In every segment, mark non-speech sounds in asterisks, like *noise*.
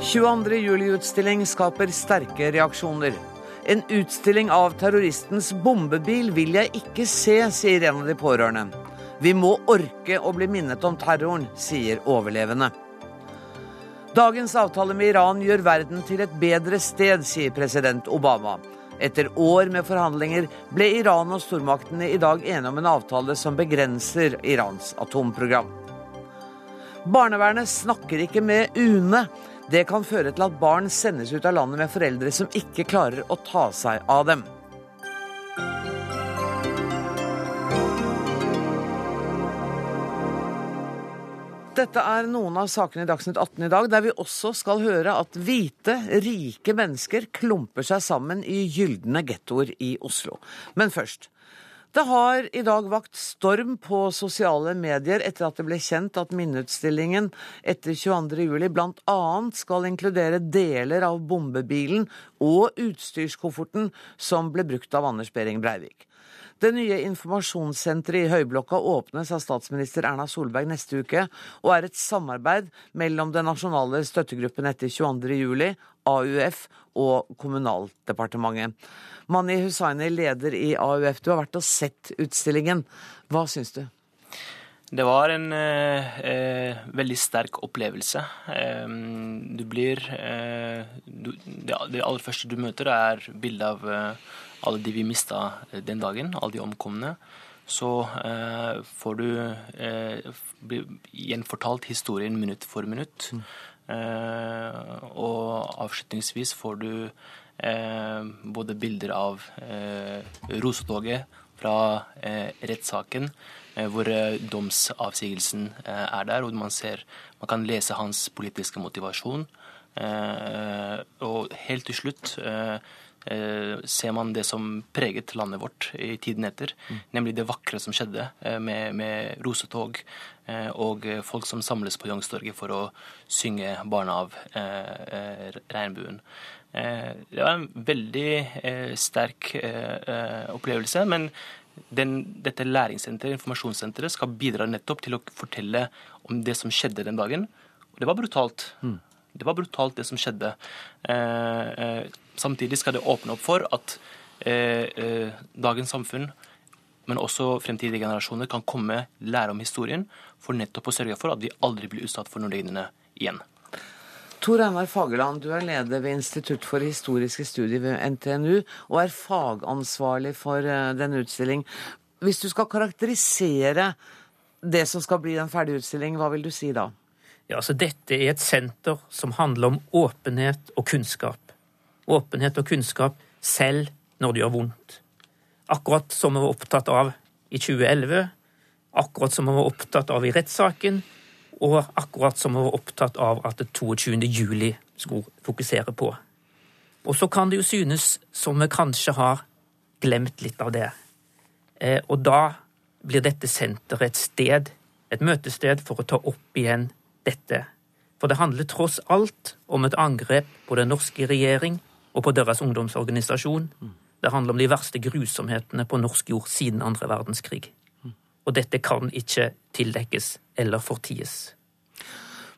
22. juli-utstilling skaper sterke reaksjoner. En utstilling av terroristens bombebil vil jeg ikke se, sier en av de pårørende. Vi må orke å bli minnet om terroren, sier overlevende. Dagens avtale med Iran gjør verden til et bedre sted, sier president Obama. Etter år med forhandlinger ble Iran og stormaktene i dag enige om en avtale som begrenser Irans atomprogram. Barnevernet snakker ikke med UNE. Det kan føre til at barn sendes ut av landet med foreldre som ikke klarer å ta seg av dem. Dette er noen av sakene i Dagsnytt 18 i dag, der vi også skal høre at hvite, rike mennesker klumper seg sammen i gylne gettoer i Oslo. Men først. Det har i dag vakt storm på sosiale medier etter at det ble kjent at minneutstillingen etter 22.07 bl.a. skal inkludere deler av bombebilen og utstyrskofferten som ble brukt av Anders Behring Breivik. Det nye informasjonssenteret i Høyblokka åpnes av statsminister Erna Solberg neste uke, og er et samarbeid mellom den nasjonale støttegruppen etter 22.07, AUF og Kommunaldepartementet. Mani Hussaini, leder i AUF, du har vært og sett utstillingen. Hva syns du? Det var en eh, eh, veldig sterk opplevelse. Eh, du blir eh, du, det, aller første du møter, er bildet av eh, alle de vi mista eh, den dagen, alle de omkomne. Så får du gjenfortalt historien minutt for minutt. Mm. og avslutningsvis får du både bilder av rosetoget fra rettssaken Eh, hvor eh, domsavsigelsen eh, er der, og man, ser, man kan lese hans politiske motivasjon. Og helt til slutt ser man det som preget landet vårt i tiden etter, mm. nemlig det vakre som skjedde med, med rosetog og folk som samles på Youngstorget for å synge 'Barna av regnbuen'. Det var en veldig sterk opplevelse, men den, dette læringssenteret, informasjonssenteret, skal bidra nettopp til å fortelle om det som skjedde den dagen. Og det var brutalt. Mm. Det var brutalt, det som skjedde. Eh, eh, samtidig skal det åpne opp for at eh, dagens samfunn, men også fremtidige generasjoner, kan komme, lære om historien, for nettopp å sørge for at vi aldri blir utsatt for noe lignende igjen. Tor Einar Fagerland, du er leder ved Institutt for historiske studier ved NTNU, og er fagansvarlig for denne utstillingen. Hvis du skal karakterisere det som skal bli en ferdig utstilling, hva vil du si da? Ja, så Dette er et senter som handler om åpenhet og kunnskap. Åpenhet og kunnskap selv når det gjør vondt. Akkurat som vi var opptatt av i 2011, akkurat som vi var opptatt av i rettssaken, og akkurat som vi var opptatt av at 22. juli skulle fokusere på. Og så kan det jo synes som vi kanskje har glemt litt av det. Eh, og da blir dette senteret et sted, et møtested, for å ta opp igjen dette. For det handler tross alt om et angrep på den norske regjering og på deres ungdomsorganisasjon. Det handler om de verste grusomhetene på norsk jord siden andre verdenskrig. Og dette kan ikke tildekkes eller forties.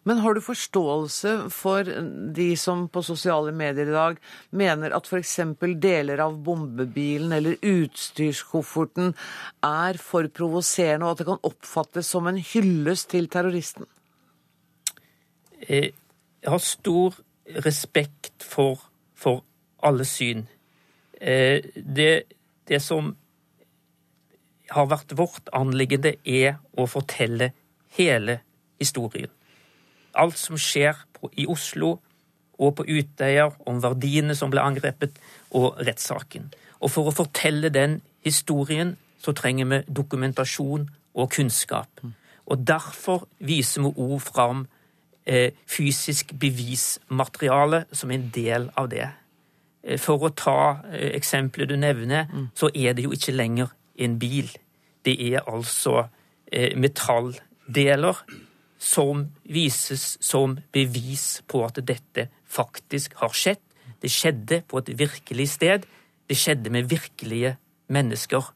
Men har du forståelse for de som på sosiale medier i dag mener at f.eks. deler av bombebilen eller utstyrskofferten er for provoserende, og at det kan oppfattes som en hyllest til terroristen? Eh, jeg har stor respekt for, for alle syn. Eh, det, det som har vært vårt anliggende, er å fortelle hele historien. Alt som skjer på, i Oslo og på Utøya, om verdiene som ble angrepet, og rettssaken. Og for å fortelle den historien så trenger vi dokumentasjon og kunnskap. Og derfor viser vi ord fram eh, fysisk bevismateriale som en del av det. Eh, for å ta eh, eksempelet du nevner, så er det jo ikke lenger en bil. Det er altså eh, metalldeler som vises som bevis på at dette faktisk har skjedd. Det skjedde på et virkelig sted. Det skjedde med virkelige mennesker.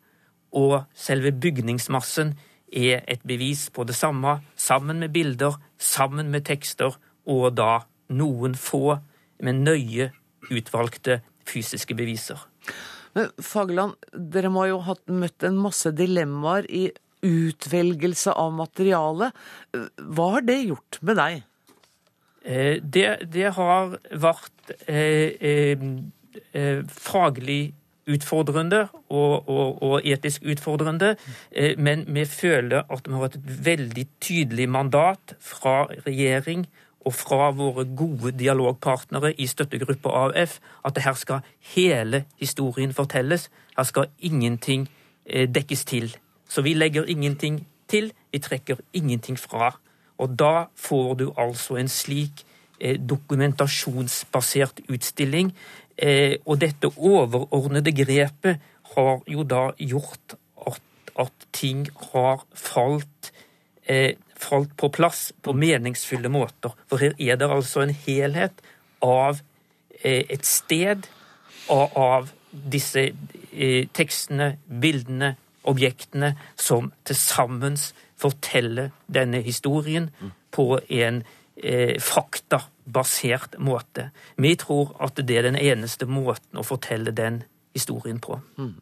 Og selve bygningsmassen er et bevis på det samme, sammen med bilder, sammen med tekster, og da noen få, men nøye utvalgte fysiske beviser. Men Fagerland, dere må jo ha møtt en masse dilemmaer i utvelgelse av materiale. Hva har det gjort med deg? Eh, det, det har vært eh, eh, eh, faglig utfordrende og, og, og etisk utfordrende, eh, men vi føler at vi har et veldig tydelig mandat fra regjering og fra våre gode dialogpartnere i støttegruppa AUF at her skal hele historien fortelles. Her skal ingenting eh, dekkes til. Så vi legger ingenting til, vi trekker ingenting fra. Og da får du altså en slik eh, dokumentasjonsbasert utstilling. Eh, og dette overordnede grepet har jo da gjort at, at ting har falt eh, falt på plass på meningsfulle måter. For her er det altså en helhet av eh, et sted og av disse eh, tekstene, bildene, objektene som til sammen forteller denne historien på en eh, faktabasert måte. Vi tror at det er den eneste måten å fortelle den historien på. Mm.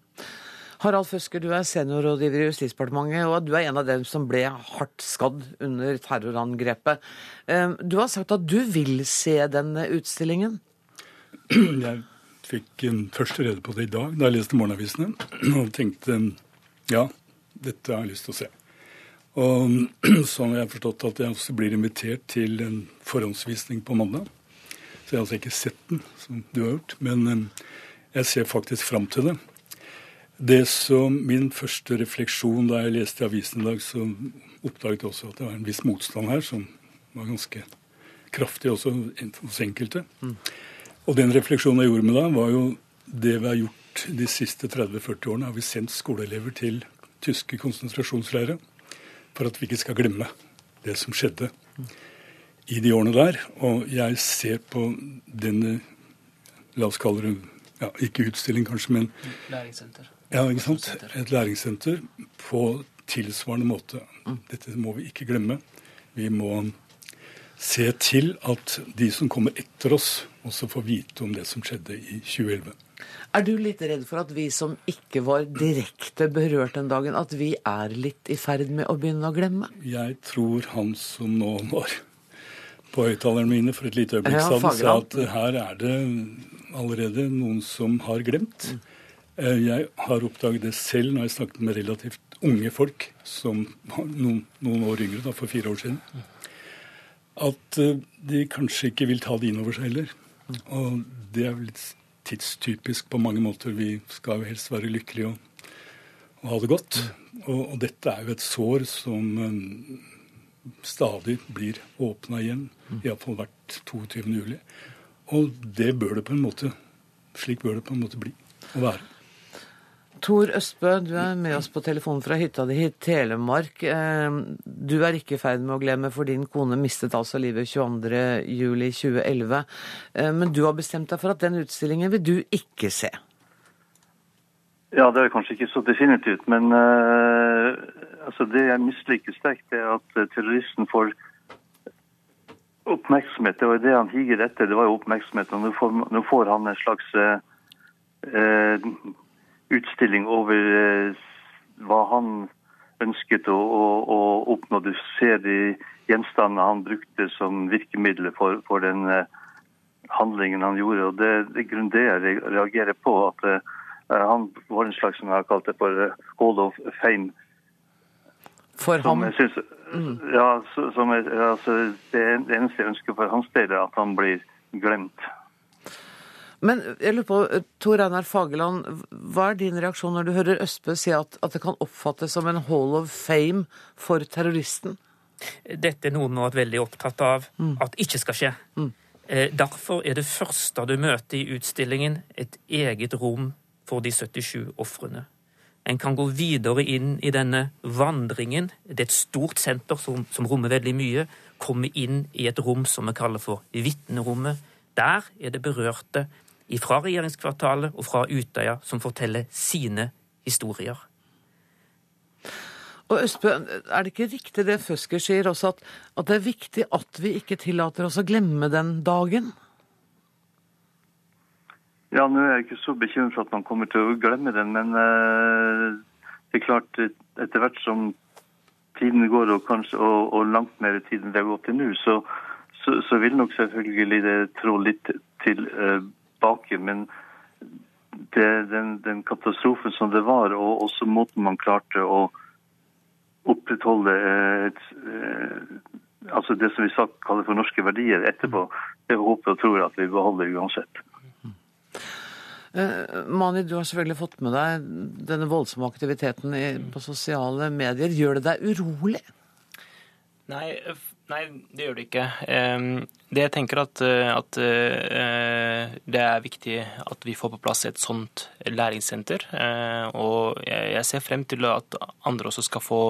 Harald Føsker, du er seniorrådgiver i Justisdepartementet, og du er en av dem som ble hardt skadd under terrorangrepet. Ehm, du har sagt at du vil se den utstillingen? *clears throat* Jeg fikk en første rede på det i dag da jeg leste morgenavisene, og tenkte ja, dette har jeg lyst til å se. Og *clears throat* så har jeg forstått at jeg også blir invitert til en forhåndsvisning på mandag. Så jeg har altså ikke sett den, som du har gjort. Men ehm, jeg ser faktisk fram til det. Det som Min første refleksjon da jeg leste avisen i dag, så oppdaget jeg også at det var en viss motstand her, som var ganske kraftig også hos enkelte. Mm. Og den refleksjonen jeg gjorde med da, var jo det vi har gjort de siste 30-40 årene, har vi sendt skoleelever til tyske konsentrasjonsleirer for at vi ikke skal glemme det som skjedde i de årene der. Og jeg ser på denne, la oss kalle det ja, ikke utstilling kanskje, men Læringssenter. Ja, ikke sant. Et læringssenter på tilsvarende måte. Dette må vi ikke glemme. Vi må se til at de som kommer etter oss, også får vite om det som skjedde i 2011. Er du litt redd for at vi som ikke var direkte berørt den dagen, at vi er litt i ferd med å begynne å glemme? Jeg tror han som nå var på høyttalerne mine for et lite øyeblikk ja, sa at her er det allerede noen som har glemt. Mm. Eh, jeg har oppdaget det selv når jeg snakket med relativt unge folk, som var noen, noen år yngre, da, for fire år siden, at eh, de kanskje ikke vil ta det inn over seg heller. Og det er litt tidstypisk på mange måter. Vi skal jo helst være lykkelige og, og ha det godt. Og, og, dette er jo et sår som um, stadig blir åpna igjen, iallfall hvert 22. juli. Og det bør det på en måte Slik bør det på en måte bli å være. Tor Østbø, du er med oss på telefonen fra hytta di i Telemark. Eh, du er ikke i ferd med å glemme, for din kone mistet altså livet 22.07.2011. Eh, men du har bestemt deg for at den utstillingen vil du ikke se? Ja, det er kanskje ikke så definitivt. Men uh, altså det jeg misliker sterkt, er at terroristen får oppmerksomhet. Det var det han higer etter. Det var jo oppmerksomhet. Og nå får, nå får han en slags uh, utstilling over eh, hva han ønsket å, å, å, oppnå. Du ser de gjenstandene han brukte som virkemiddel for, for den eh, handlingen han gjorde. og Det, det er grunn det jeg reagerer på. at uh, Han var en slags som jeg har kalt det for Hall of Fame. For ham? Synes, mm. Ja, som jeg, altså, det eneste jeg ønsker for hans del, er at han blir glemt. Men jeg lurer på, Tor Einar Fageland, hva er din reaksjon når du hører Østbø si at, at, det kan oppfattes som en hall of fame for terroristen? Dette er noe vi har vært veldig opptatt av mm. at ikke skal skje. Mm. Eh, derfor er det første du møter i utstillingen, et eget rom for de 77 ofrene. En kan gå videre inn i denne vandringen. Det er et stort senter som, som rommer veldig mye. Komme inn i et rom som vi kaller for vitnerommet. Der er det berørte fra regjeringskvartalet og fra Utøya som forteller sine historier. Og Østbø, er det ikke riktig det Føsker sier også, at, at det er viktig at vi ikke tillater oss å glemme den dagen? Ja, nå er jeg ikke så bekymret for at man kommer til å glemme den, men uh, det er klart, etter hvert som tiden går, og kanskje og, og langt mer tid enn det har gått til nå, så, så, så, vil nok selvfølgelig det trå litt til Uh, men det, den, den, katastrofen som det var, og også måten man klarte å opprettholde et, uh, altså det som vi kaller for norske verdier etterpå, det håper og tror at vi beholder uansett. Eh, Mani, du har selvfølgelig fått med deg denne voldsomme aktiviteten i, på sosiale medier. Gjør det deg urolig? Nei, nei, det gjør det ikke. Det jeg tenker at, at eh, det er viktig at vi får på plass et sånt læringssenter. Eh, og jeg ser frem til at andre også skal få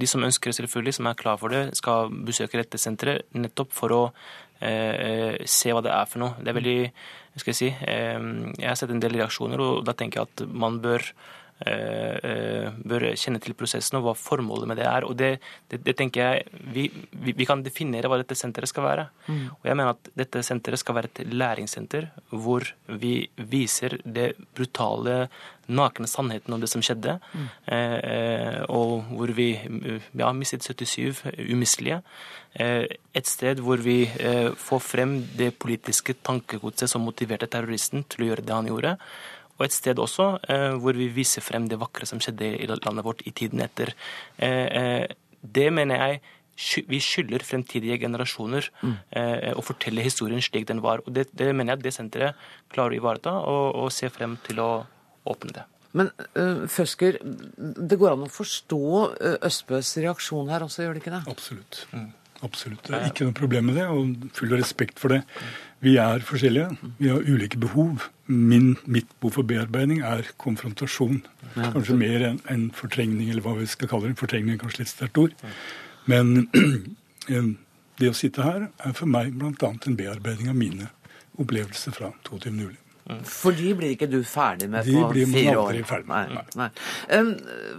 de som ønsker det, selvfølgelig, som er klar for det, skal besøke dette senteret nettopp for å eh, se hva det er for noe. Det er veldig skal jeg si, eh, Jeg har sett en del reaksjoner, og da tenker jeg at man bør Eh, eh, bør kjenne til prosessen og hva formålet med det er. Og det, det, det tenker jeg vi, vi, vi, kan definere hva dette senteret skal være. Mm. Og jeg mener at dette senteret skal være et læringssenter hvor vi viser det brutale, nakne sannheten om det som skjedde. Mm. Eh, og hvor vi ja, mistet 77 umistelige. Eh, et sted hvor vi eh, får frem det politiske tankegodset som motiverte terroristen til å gjøre det han gjorde og et sted også eh, hvor vi viser frem det vakre som skjedde i landet vårt i tiden etter. Eh, eh, det mener jeg vi skylder fremtidige generasjoner mm. å fortelle historien slik den var. Og det, det mener jeg at det senteret klarer å ivareta, og, og ser frem til å åpne det. Men uh, Føsker, det går an å forstå Østbøs reaksjon her også, gjør det ikke det? Absolutt. Mm. Absolutt. Det er ikke noe problem med det, og full respekt for det. Vi er forskjellige. Vi har ulike behov. Min, mitt behov for bearbeiding er konfrontasjon. Kanskje mer enn en fortrengning, eller hva vi skal kalle det. Fortrengning er kanskje litt sterkt ord. Men *clears throat* det å sitte her er for meg bl.a. en bearbeiding av mine opplevelser fra 22. juli. For de blir ikke du ferdig med på fire år? De blir man aldri ferdig med. Nei, nei. Um,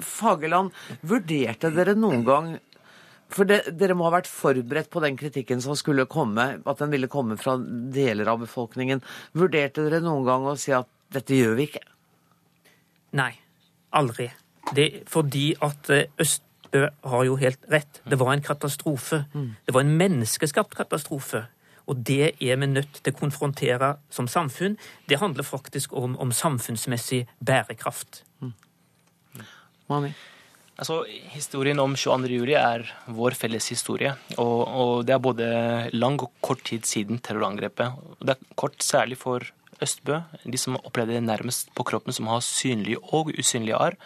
Fagerland, vurderte dere noen gang for det, Dere må ha vært forberedt på den kritikken som skulle komme, at den ville komme fra deler av befolkningen. Vurderte dere noen gang å si at dette gjør vi ikke? Nei, aldri. Det, fordi at eh, Østbø har jo helt rett. Det var en katastrofe. Mm. Det var en menneskeskapt katastrofe. Og det er vi nødt til å konfrontere som samfunn. Det handler faktisk om, om samfunnsmessig bærekraft. Mm. Altså, Historien om 22.07 er vår felles historie. Og, og, det er både lang og kort tid siden terrorangrepet. Det er kort særlig for Østbø, de som opplevde det nærmest på kroppen, som har synlige og usynlige arr.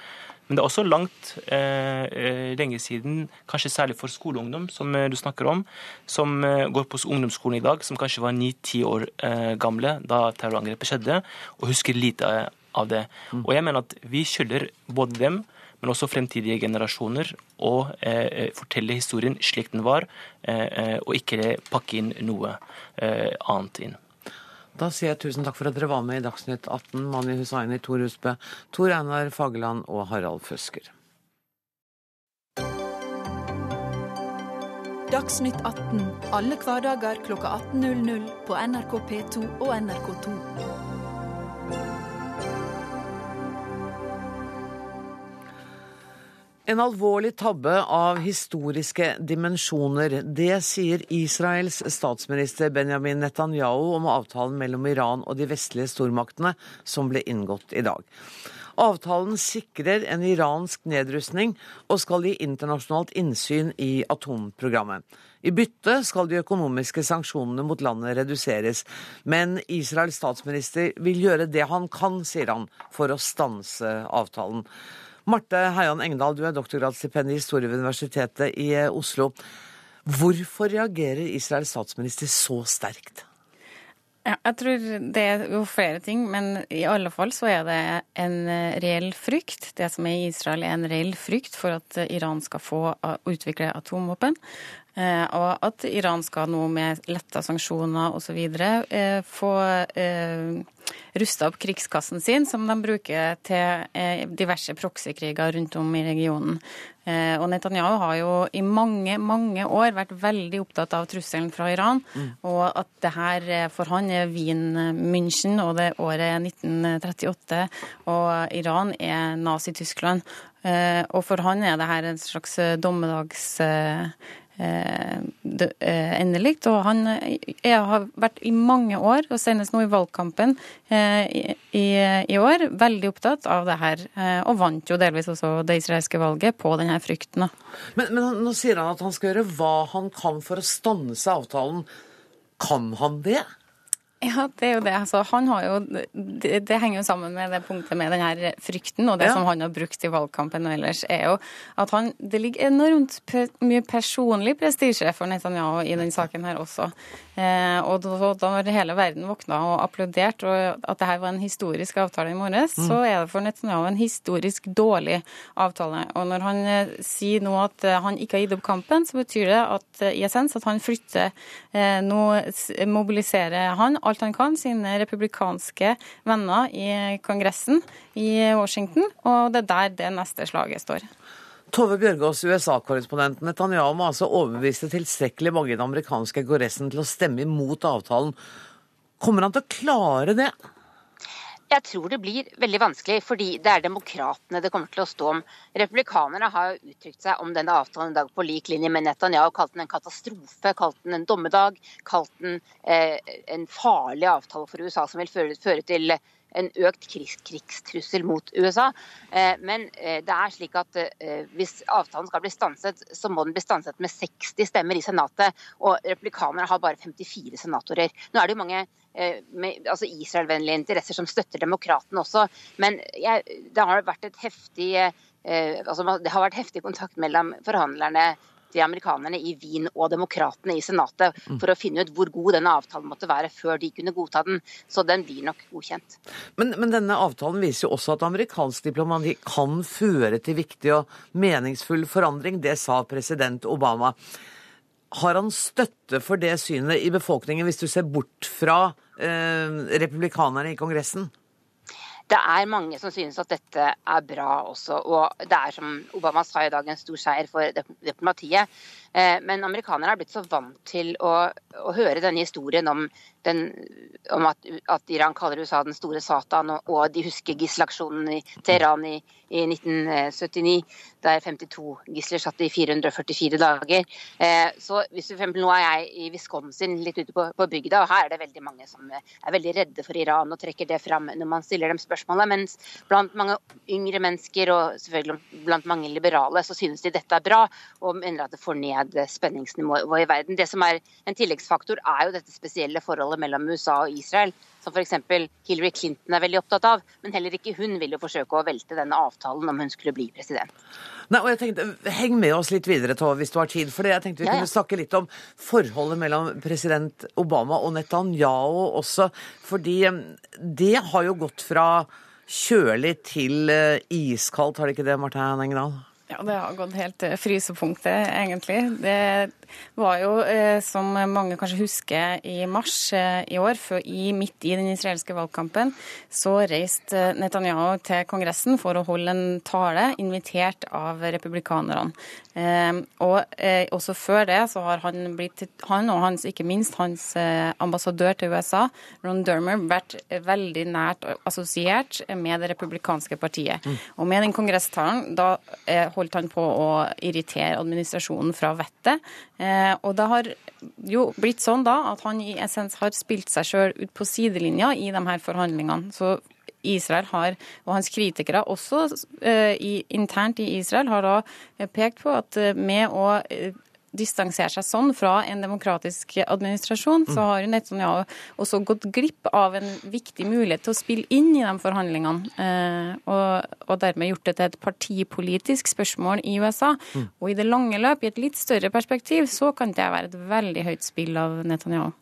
Men det er også langt eh, eh lenge siden, kanskje særlig for skoleungdom, som eh, du snakker om, som eh, går på ungdomsskolen i dag, som kanskje var ni-ti år eh, gamle da terrorangrepet skjedde, og husker lite av det. Mm. Og jeg mener at vi skylder både dem men også fremtidige generasjoner, og eh, fortelle historien slik den var, eh, eh, og ikke pakke inn noe eh, annet inn. Da sier jeg tusen takk for at dere var med i Dagsnytt 18, Mani Hussaini, Tor Husbø, Tor Einar Fageland og Harald Føsker. Dagsnytt 18 alle hverdager kl 18.00 på NRK P2 og NRK2. En alvorlig tabbe av historiske dimensjoner. Det sier Israels statsminister Benjamin Netanyahu om avtalen mellom Iran og de vestlige stormaktene som ble inngått i dag. Avtalen sikrer en iransk nedrustning og skal gi internasjonalt innsyn i atomprogrammet. I bytte skal de økonomiske sanksjonene mot landet reduseres. Men Israels statsminister vil gjøre det han kan, sier han, for å stanse avtalen. Marte Heian Engdahl, du er doktorgradsstipend i historie ved Universitetet i eh, Oslo. Hvorfor reagerer Israels statsminister så sterkt? Ja, jeg tror det er jo flere ting, men i alle fall så er det en eh, reell frykt. Det som er i Israel, er en reell frykt for at eh, Iran skal få utvikle atomvåpen. Og at Iran skal nå med letta sanksjoner osv. få rusta opp krigskassen sin, som de bruker til eh, diverse proksikriger rundt om i regionen. Og Netanyahu har jo i mange, mange år vært veldig opptatt av trusselen fra Iran, mm. og at det her for han er Wien München, og det året 1938, og Iran er Nazi-Tyskland. Og for han er det her en slags dommedags Eh, eh, endelig. Og han jeg har vært i mange år, og senest nå i valgkampen eh, i, i, år, veldig opptatt av det her. Og vant jo delvis også det israelske valget på denne frykten. Men, men nå sier han at han skal gjøre hva han kan for å stanse avtalen. Kan han det? Ja, det er jo det. Altså, han har jo, det, det, henger jo sammen med det punktet med denne frykten, og det ja. som han har brukt i valgkampen og ellers, er jo at han, det ligger enormt mye personlig prestisje for Netanyahu i denne saken her også. Eh, og da, når hele verden våkna og applauderte og at det her var en historisk avtale i morges, mm. så er det for Netanyahu en historisk dårlig avtale. Og når han eh, sier nå at eh, han ikke har gitt opp kampen, så betyr det at i essens at han flytter eh, Nå mobiliserer han alt han kan, sine republikanske venner i Kongressen i Washington, og det er der det neste slaget står. Tove Bjørgaas, USA-korrespondent. Netanyahu må altså overbevise tilstrekkelig mange i den amerikanske kongressen til å stemme imot avtalen. Kommer han til å klare det? Jeg tror det blir veldig vanskelig, fordi det er demokratene det kommer til å stå om. Republikanerne har uttrykt seg om denne avtalen i dag på lik linje med Netanyahu. Kalt den en katastrofe, kalt den en dommedag, kalt den eh, en farlig avtale for USA som vil føre, føre til en økt krigs, krigstrussel mot USA. Eh, men eh, det er slik at eh, hvis avtalen skal bli stanset, så må den bli stanset med 60 stemmer i Senatet. Og republikanere har bare 54 senatorer. Nå er det jo mange med, altså Israel-vennlige interesser som støtter demokratene også, men jeg, det har vært et heftig altså det har vært heftig kontakt mellom forhandlerne til amerikanerne i Wien og demokratene i Senatet mm. for å finne ut hvor god denne avtalen måtte være før de kunne godta den. Så den blir nok godkjent. Men, men denne avtalen viser jo også at amerikansk diplomati kan føre til viktig og meningsfull forandring. Det sa president Obama. Har han støtte for det synet i befolkningen, hvis du ser bort fra eh, republikanerne i Kongressen? Det er mange som synes at dette er bra også. Og det er, som Obama sa i dag, en stor seier for diplomatiet. Eh, men amerikanerne er blitt så vant til å, å høre denne historien om, den, om at, at, Iran kaller USA den store Satan, og, og de husker gisselaksjonen i Teheran i, i, 1979, der 52 gisler satt i 444 dager. Eh, så hvis for eksempel, Nå er jeg i Wisconsin, litt ute på, på, bygda, og her er det veldig mange som er veldig redde for Iran og trekker det fram når man stiller dem spørsmålet. Mens blant mange yngre mennesker og selvfølgelig blant mange liberale så synes de dette er bra, og mener at det får ned spenningsnivået i verden. Det som er en tilleggsfaktor, er jo dette spesielle forholdet mellom USA og Israel, som f.eks. Hillary Clinton er veldig opptatt av. Men heller ikke hun vil jo forsøke å velte denne avtalen om hun skulle bli president. Nei, og jeg tenkte, Heng med oss litt videre, Tove, hvis du har tid. For jeg tenkte vi ja, ja. kunne snakke litt om forholdet mellom president Obama og Netanyahu også. Fordi eh, det har jo gått fra kjølig til eh, iskaldt, har det ikke det, Marte Engdahl? Ja, det har gått helt til frysepunktet, egentlig. Det var jo, eh, som mange kanskje husker, i mars eh, i år, i, midt i den israelske valgkampen, så reiste Netanyahu til Kongressen for å holde en tale, invitert av republikanerne. Eh, og også før det så har han blitt, han og hans, ikke minst hans ambassadør til USA, Ron Dermer, vært veldig nært assosiert med det republikanske partiet. Mm. Og med den kongresstalen, da holdt han på å irritere administrasjonen fra vettet. Eh, og det har jo blitt sånn da at han i essens har spilt seg sjøl ut på sidelinja i de her forhandlingene. Så Israel har, og hans kritikere også eh, i, internt i Israel, har da pekt på at uh, med å distansere seg sånn fra en demokratisk administrasjon, så har jo Netanyahu også gått glipp av en viktig mulighet til å spille inn i de forhandlingene. Eh, og, og dermed gjort det til et partipolitisk spørsmål i USA. Mm. Og i det lange løp, i et litt større perspektiv, så kan det være et veldig høyt spill av Netanyahu.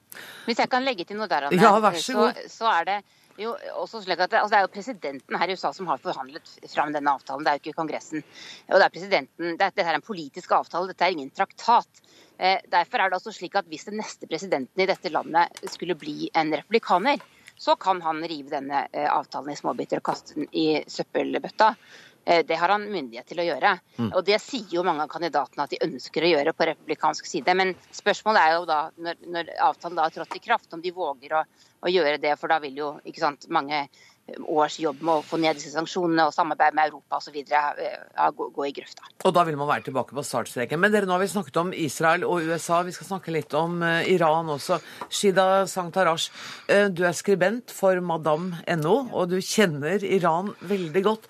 Hvis jeg kan legge til noe der, Anne, ja, så, så, så er det jo, også slik at det, altså det, er jo presidenten her i USA som har forhandlet fram denne avtalen, det er jo ikke Kongressen. Og det er presidenten, det, Dette er en politisk avtale, dette er ingen traktat. Eh, derfor er det også slik at Hvis den neste presidenten i dette landet skulle bli en republikaner, så kan han rive denne eh, avtalen i småbiter og kaste den i søppelbøtta. Eh, det har han myndighet til å gjøre. Mm. Og det sier jo mange av kandidatene at de ønsker å gjøre på republikansk side. Men spørsmålet er jo da, når, når avtalen da har trådt i kraft, om de våger å, å gjøre det. For da vil jo sant, mange års jobb med å få ned disse sanksjonene og samarbeid med Europa osv. Gå, gå i grøfta. Og da vil man være tilbake på startstreken. Men dere, nå har vi snakket om Israel og USA. Vi skal snakke litt om eh, Iran også. Shida Sangtarash, eh, du er skribent for madam.no, og du kjenner Iran veldig godt.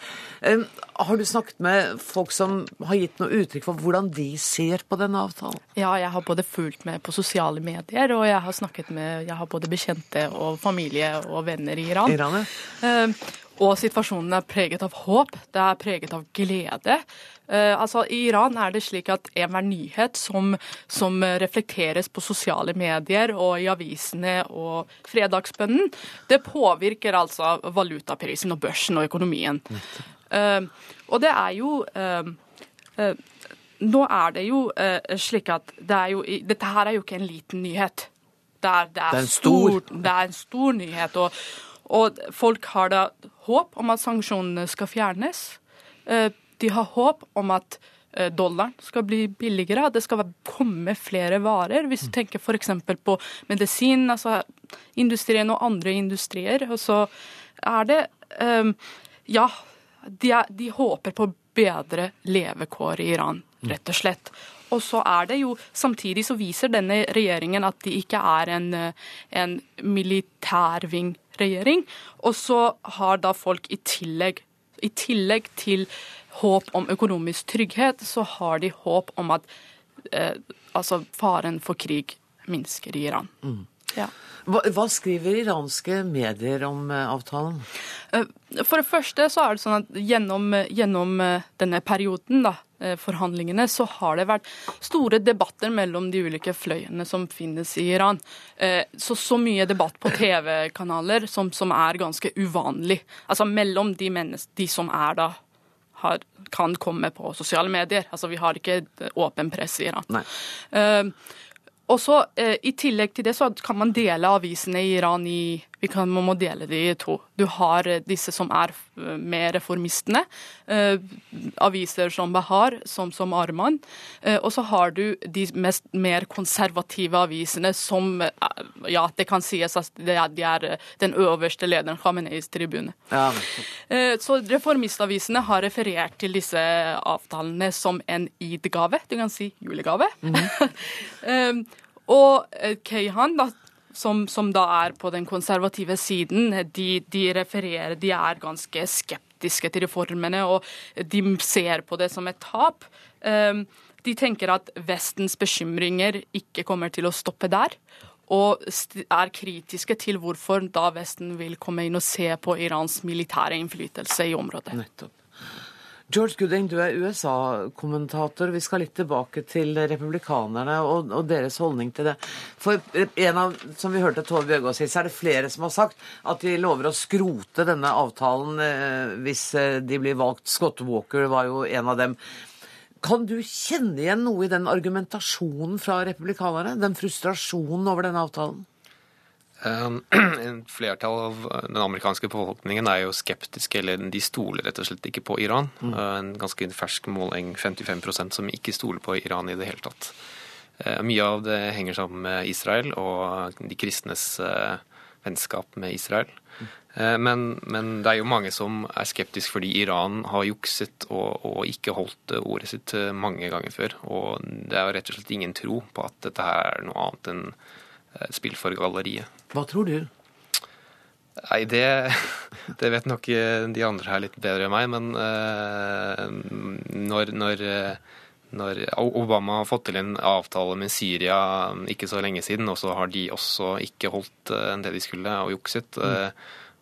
Har du snakket med folk som har gitt noe uttrykk for hvordan de ser på denne avtalen? Ja, jeg har både fulgt med på sosiale medier, og jeg har snakket med jeg har både bekjente og familie og venner i Iran. Iran, ja. Eh, og situasjonen er preget av håp, det er preget av glede. Uh, altså, I Iran er det slik at enhver nyhet som, som reflekteres på sosiale medier og i avisene og fredagsbønnen, det påvirker altså valutaprisen og børsen og økonomien. Eh, og det er jo eh, eh, Nå er det jo slik at det jo, dette her er jo ikke en liten nyhet. Det er, det er, Det er en stor. det er en stor nyhet. og og folk har da håp om at sanksjonene skal fjernes. De har håp om at dollaren skal bli billigere, det skal komme flere varer. Hvis du tenker f.eks. på medisin, altså industrien og andre industrier, og så er det Ja, de, er, de håper på bedre levekår i Iran, rett og slett. Og så er det jo, Samtidig så viser denne regjeringen at de ikke er en, eh, en militærvingregjering. Og så har da folk i tillegg, i tillegg til håp om økonomisk trygghet, så har de håp om at eh, altså faren for krig minsker i Iran. Ja. Hva, hva skriver iranske medier om eh, avtalen? Eh, For det første så er det sånn at gjennom, gjennom eh, denne perioden, da, forhandlingene, så har det vært store debatter mellom de ulike fløyene som finnes i Iran. Så, så mye debatt på TV-kanaler som, som er ganske uvanlig. Altså mellom de, de som er da har, kan komme på sosiale medier. Altså vi har ikke åpen press i Iran. Nei. Og så eh, I tillegg til det så kan man dele avisene i Iran i vi kan, Man må dele de i to. Du har eh, disse som er eh, med reformistene. Eh, aviser som Bahar, som, som Arman. Eh, og så har du de mest, mer konservative avisene som eh, Ja, det kan sies at det er, de er den øverste lederen, Khameneis tribune. Ja. Eh, Så reformistavisene har referert til disse avtalene som en id-gave, du kan si julegave. *laughs* Eh, og eh, Keihan, da, som, som da er på den konservative siden, de, de refererer De er ganske skeptiske til reformene, og de ser på det som et tap. Eh, De tenker at Vestens bekymringer ikke kommer til å stoppe der. Og er kritiske til hvorfor da Vesten vil komme inn og se på Irans militære innflytelse i området. Nettopp. George Gooding, du er USA-kommentator. Vi skal litt tilbake til republikanerne og, og deres holdning til det. For en av, som vi hørte Tove Bjørgaas si, så er det flere som har sagt at de lover å skrote denne avtalen eh, hvis eh, de blir valgt. Scott Walker var jo en av dem. Kan du kjenne igjen noe i den argumentasjonen fra republikanerne? Den frustrasjonen over denne avtalen? Um, *clears throat* En flertall av den amerikanske befolkningen er jo skeptiske, eller de stoler rett og slett ikke på Iran. Uh, En ganske fersk måling, 55% som ikke stoler på Iran i det hele tatt. Uh, Mye av det henger sammen med Israel og de kristnes uh, vennskap med Israel. Uh, Men, men det er jo mange som er skeptiske fordi Iran har jukset og, og ikke holdt ordet sitt mange ganger før. Og det er jo rett og slett ingen tro på at dette her er noe annet enn spill for galleriet. Hva tror du? Nei, det, *laughs* det vet nok eh, de andre her litt bedre enn meg, men eh, når, når, eh, når Obama har fått til en avtale med Syria ikke så lenge siden, og så har de også ikke holdt eh, det de skulle og jukset, eh,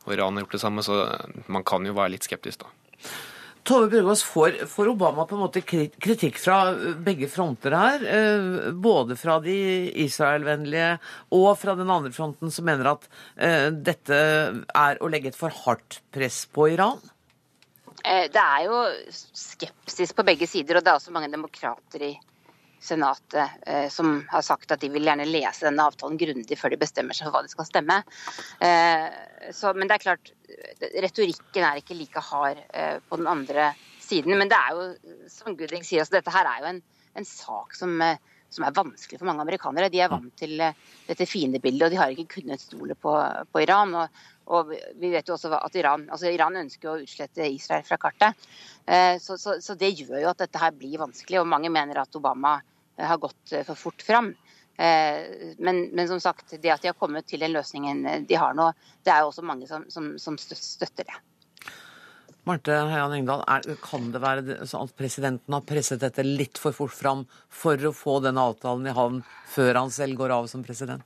og Iran har gjort det samme, så man kan jo være litt skeptisk, da. Tove Bjørgaas, får, får Obama på en måte kritikk fra begge fronter her? eh, Både fra de Israel-vennlige og fra den andre fronten som mener at eh, dette er å legge et for hardt press på Iran? Eh, Det er jo skepsis på begge sider, og det er også mange demokrater i Senatet eh, som har sagt at de vil gjerne lese denne avtalen grundig før de bestemmer seg for hva de skal stemme. Eh, Så, men det er klart, retorikken er ikke like hard eh, på den andre siden. Men det er jo, som Gooding sier, altså, dette her er jo en, en sak som, som, er vanskelig for mange amerikanere. De er vant til dette fiendebildet, og de har ikke kunnet stole på, på Iran. Og, og, vi vet jo også at Iran, altså Iran ønsker å utslette Israel fra kartet. Eh, så, så, så, det gjør jo at dette her blir vanskelig, og mange mener at Obama har gått for fort fram. Men, men, som sagt, det at de har kommet til den løsningen de har nå, det er jo også mange som, som, som støtter det. Marte Heian Engdahl, er, kan det være sånn at presidenten har presset dette litt for fort fram for å få denne avtalen i havn før han selv går av som president?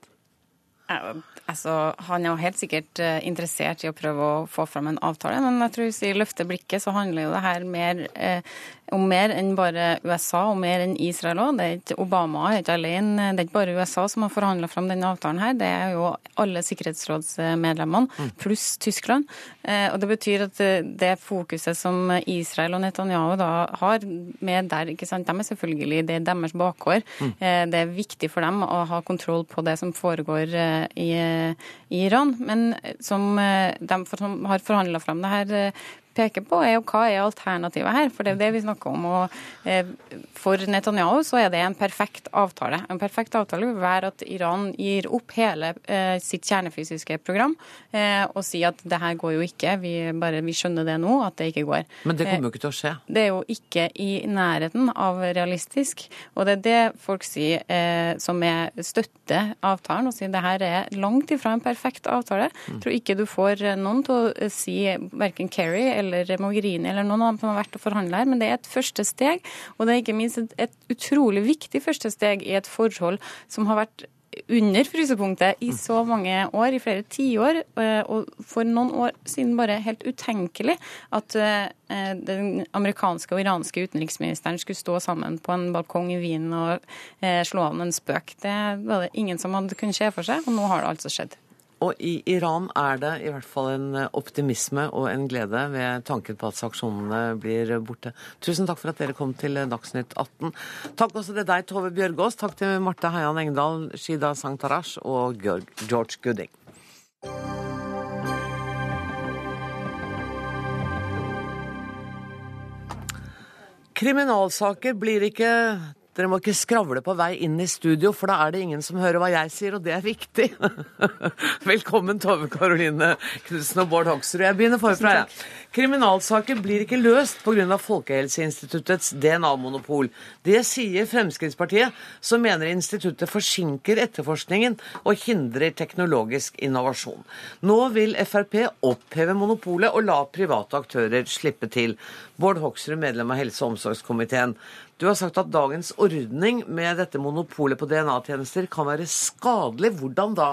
Altså, Han er jo helt sikkert eh, interessert i å prøve å få fram en avtale, men jeg tror hvis vi løfter blikket, så handler jo det her mer eh, om mer enn bare USA, og mer enn Israel òg. Obama er ikke alene. Det er ikke bare USA som har forhandla fram denne avtalen her, det er jo alle sikkerhetsrådsmedlemmene, mm. pluss Tyskland. Eh, og det betyr at eh, det fokuset som Israel og Netanyahu da har med der, ikke sant, de er selvfølgelig det er deres bakgård. Mm. Eh, det er viktig for dem å ha kontroll på det som foregår i, i Iran. Men som de som har forhandla fram det her peker på, er jo hva er alternativet her? For det er det vi snakker om. Og eh, for Netanyahu så er det en perfekt avtale. En perfekt avtale vil være at Iran gir opp hele eh, sitt kjernefysiske program eh, og sier at det her går jo ikke, vi, bare, vi skjønner det nå, at det ikke går. Men det kommer jo ikke til å skje? Det er jo ikke i nærheten av realistisk. Og det er det folk sier som er støtter avtalen, og sier det her er langt ifra en perfekt avtale. Jeg tror ikke du får noen til å si verken Kerry eller eller Mogherini eller noen av dem som har vært og forhandla her, men det er et første steg. Og det er ikke minst et, et utrolig viktig første steg i et forhold som har vært under frysepunktet i så mange år, i flere tiår. Eh, og for noen år siden bare helt utenkelig at eh, den amerikanske og iranske utenriksministeren skulle stå sammen på en balkong i Wien og eh, slå an en spøk. Det var det ingen som hadde kunnet se for seg, og nå har det altså skjedd. Og i Iran er det i hvert fall en eh, optimisme og en glede ved tanken på at sanksjonene blir borte. Tusen takk for at dere kom til Dagsnytt 18. Takk også til deg, Tove Bjørgaas. Takk til Marte Heian Engdahl, Shida Sangtarash og George Gooding. Kriminalsaker blir ikke dere må ikke skravle på vei inn i studio, for da er det ingen som hører hva jeg sier, og det er viktig. *laughs* Velkommen, Tove Karoline Knutsen og Bård Hoksrud. Jeg begynner forfra. Ja. Kriminalsaker blir ikke løst pga. Folkehelseinstituttets DNA-monopol. Det sier Fremskrittspartiet, som mener instituttet forsinker etterforskningen og hindrer teknologisk innovasjon. Nå vil Frp oppheve monopolet og la private aktører slippe til. Bård Hoksrud, medlem av helse- og omsorgskomiteen. Du har sagt at dagens ordning med dette monopolet på DNA-tjenester kan være skadelig. Hvordan da?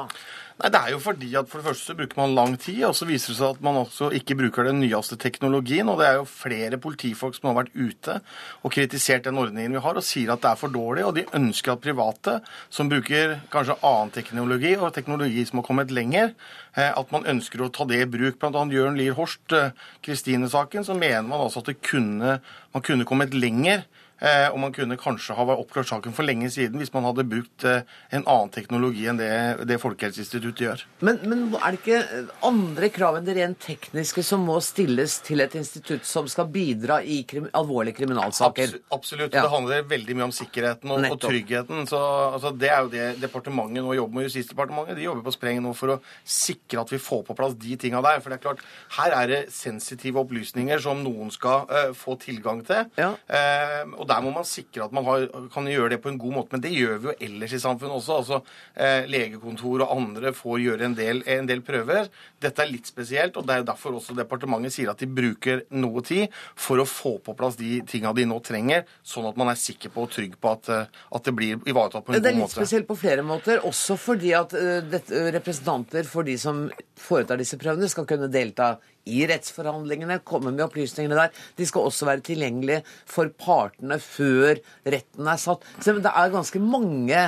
Nei, Det er jo fordi at for det første så bruker man lang tid, og så viser det seg at man også ikke bruker den nyeste teknologien. Og det er jo flere politifolk som har vært ute og kritisert den ordningen vi har, og sier at det er for dårlig. Og de ønsker at private, som bruker kanskje annen teknologi, og teknologi som har kommet lenger, eh, at man ønsker å ta det i bruk. Blant annet Jørn Lier Horst, eh, Kristine-saken, så mener man altså at kunne, man kunne kommet lenger og man kunne kanskje ha oppklart saken for lenge siden hvis man hadde brukt eh, en annen teknologi enn det, det Folkehelseinstituttet gjør. Men, men, er det ikke andre krav enn det rent tekniske som må stilles til et institutt som skal bidra i krim, alvorlige kriminalsaker? Absolutt. absolutt. Ja. Det handler veldig mye om sikkerheten og, og tryggheten. Så altså, Det er jo det departementet nå jobber med. Justisdepartementet de jobber på spreng nå for å sikre at vi får på plass de tinga der. For det er klart, her er det sensitive opplysninger som noen skal uh, få tilgang til. Ja. Uh, og der må man sikre at man har, kan gjøre det på en god måte. Men det gjør vi jo ellers i samfunnet også. altså eh, Legekontor og andre får gjøre en del, en del, prøver. Dette er litt spesielt, og det er derfor også departementet sier at de bruker noe tid for å få på plass de tinga de nå trenger, sånn at man er sikker på og trygg på at, eh, at det blir ivaretatt på en god måte. Det er litt spesielt på flere måter, også fordi at uh, det, representanter for de som foretar disse prøvene, skal kunne delta i rettsforhandlingene, komme med opplysningene der. De skal også være tilgjengelige for partene før retten er satt. Så det er ganske mange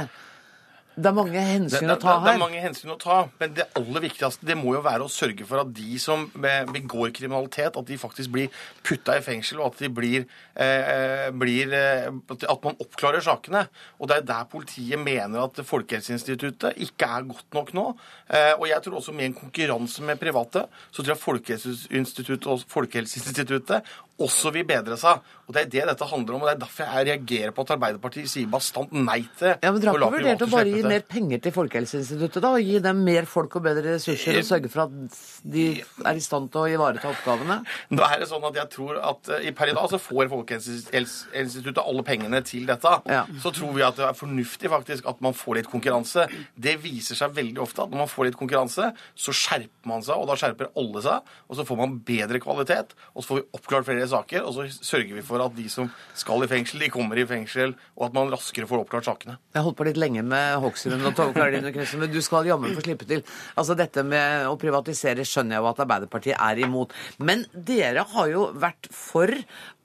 det er mange hensyn det, det, å ta her. Det er mange hensyn å ta, men det aller viktigste det må jo være å sørge for at de som begår kriminalitet, at de faktisk blir putta i fengsel, og at de blir, eh, blir eh, At man oppklarer sakene. Og det er der politiet mener at Folkehelseinstituttet ikke er godt nok nå. Eh, og jeg tror også med en konkurranse med private, så tror jeg Folkehelseinstituttet og Folkehelseinstituttet også vil bedre seg. Og Det er det dette handler om, og det er derfor jeg reagerer på at Arbeiderpartiet sier bastant nei til Ja, men Dere har ikke vurdert å bare gi mer penger til Folkehelseinstituttet? da, og Gi dem mer folk og bedre ressurser og sørge for at de er i stand til å ivareta oppgavene? *laughs* Nå er det sånn at jeg tror at eh, i per i dag så får Folkehelseinstituttet alle pengene til dette. Så tror vi at det er fornuftig faktisk at man får litt konkurranse. Det viser seg veldig ofte at når man får litt konkurranse, så skjerper man seg, og da skjerper alle seg. Og så får man bedre kvalitet, og så får vi oppklart flere saker, og så sørger vi for at de som skal i fengsel, de kommer i fengsel, og at man raskere får oppklart sakene. Jeg har holdt på litt lenge med Hoksrud og Tove Karoline Knutsen, men du skal jammen få slippe til. Altså Dette med å privatisere skjønner jeg jo at Arbeiderpartiet er imot. Men dere har jo vært for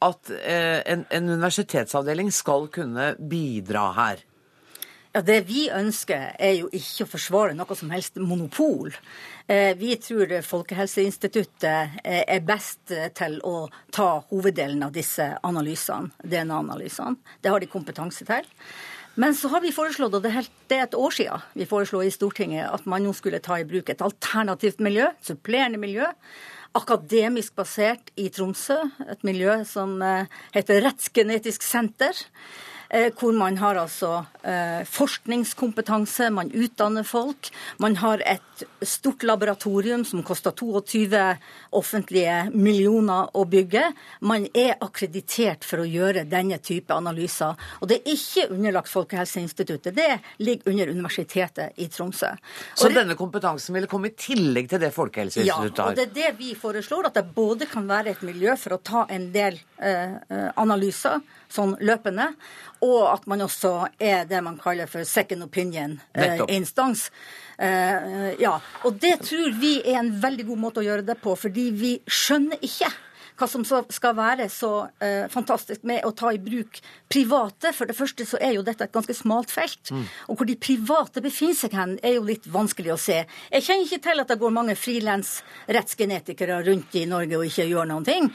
at eh, en, en universitetsavdeling skal kunne bidra her. Ja, Det vi ønsker, er jo ikke å forsvare noe som helst monopol. Eh, Vi tror Folkehelseinstituttet eh, er best til å ta hoveddelen av disse analysene, DNA-analysene. Det har de kompetanse til. Men så har vi foreslått, og det er et år siden vi foreslo i Stortinget, at man nå skulle ta i bruk et alternativt miljø, et supplerende miljø. Akademisk basert i Tromsø, et miljø som eh, heter Rettsgenetisk senter. Eh, Hvor man har altså eh, forskningskompetanse, man utdanner folk. Man har et stort laboratorium som koster 22 offentlige millioner å bygge. Man er akkreditert for å gjøre denne type analyser. Og det er ikke underlagt Folkehelseinstituttet, det ligger under Universitetet i Tromsø. Så Og det- denne kompetansen ville komme i tillegg til det Folkehelseinstituttet har? ja, og det er det vi foreslår, at det både kan være et miljø for å ta en del eh, eh, analyser sånn løpende, og at man også er det man kaller for second opinion-instans. Eh, ja, og det tror vi er en veldig god måte å gjøre det på, fordi vi skjønner ikke hva som så skal være så eh, fantastisk med å ta i bruk private. For det første så er jo dette et ganske smalt felt. Mm. Og hvor de private befinner seg hen, er jo litt vanskelig å se. Jeg kjenner ikke til at det går mange frilans-rettsgenetikere rundt i Norge og ikke gjør noen ting.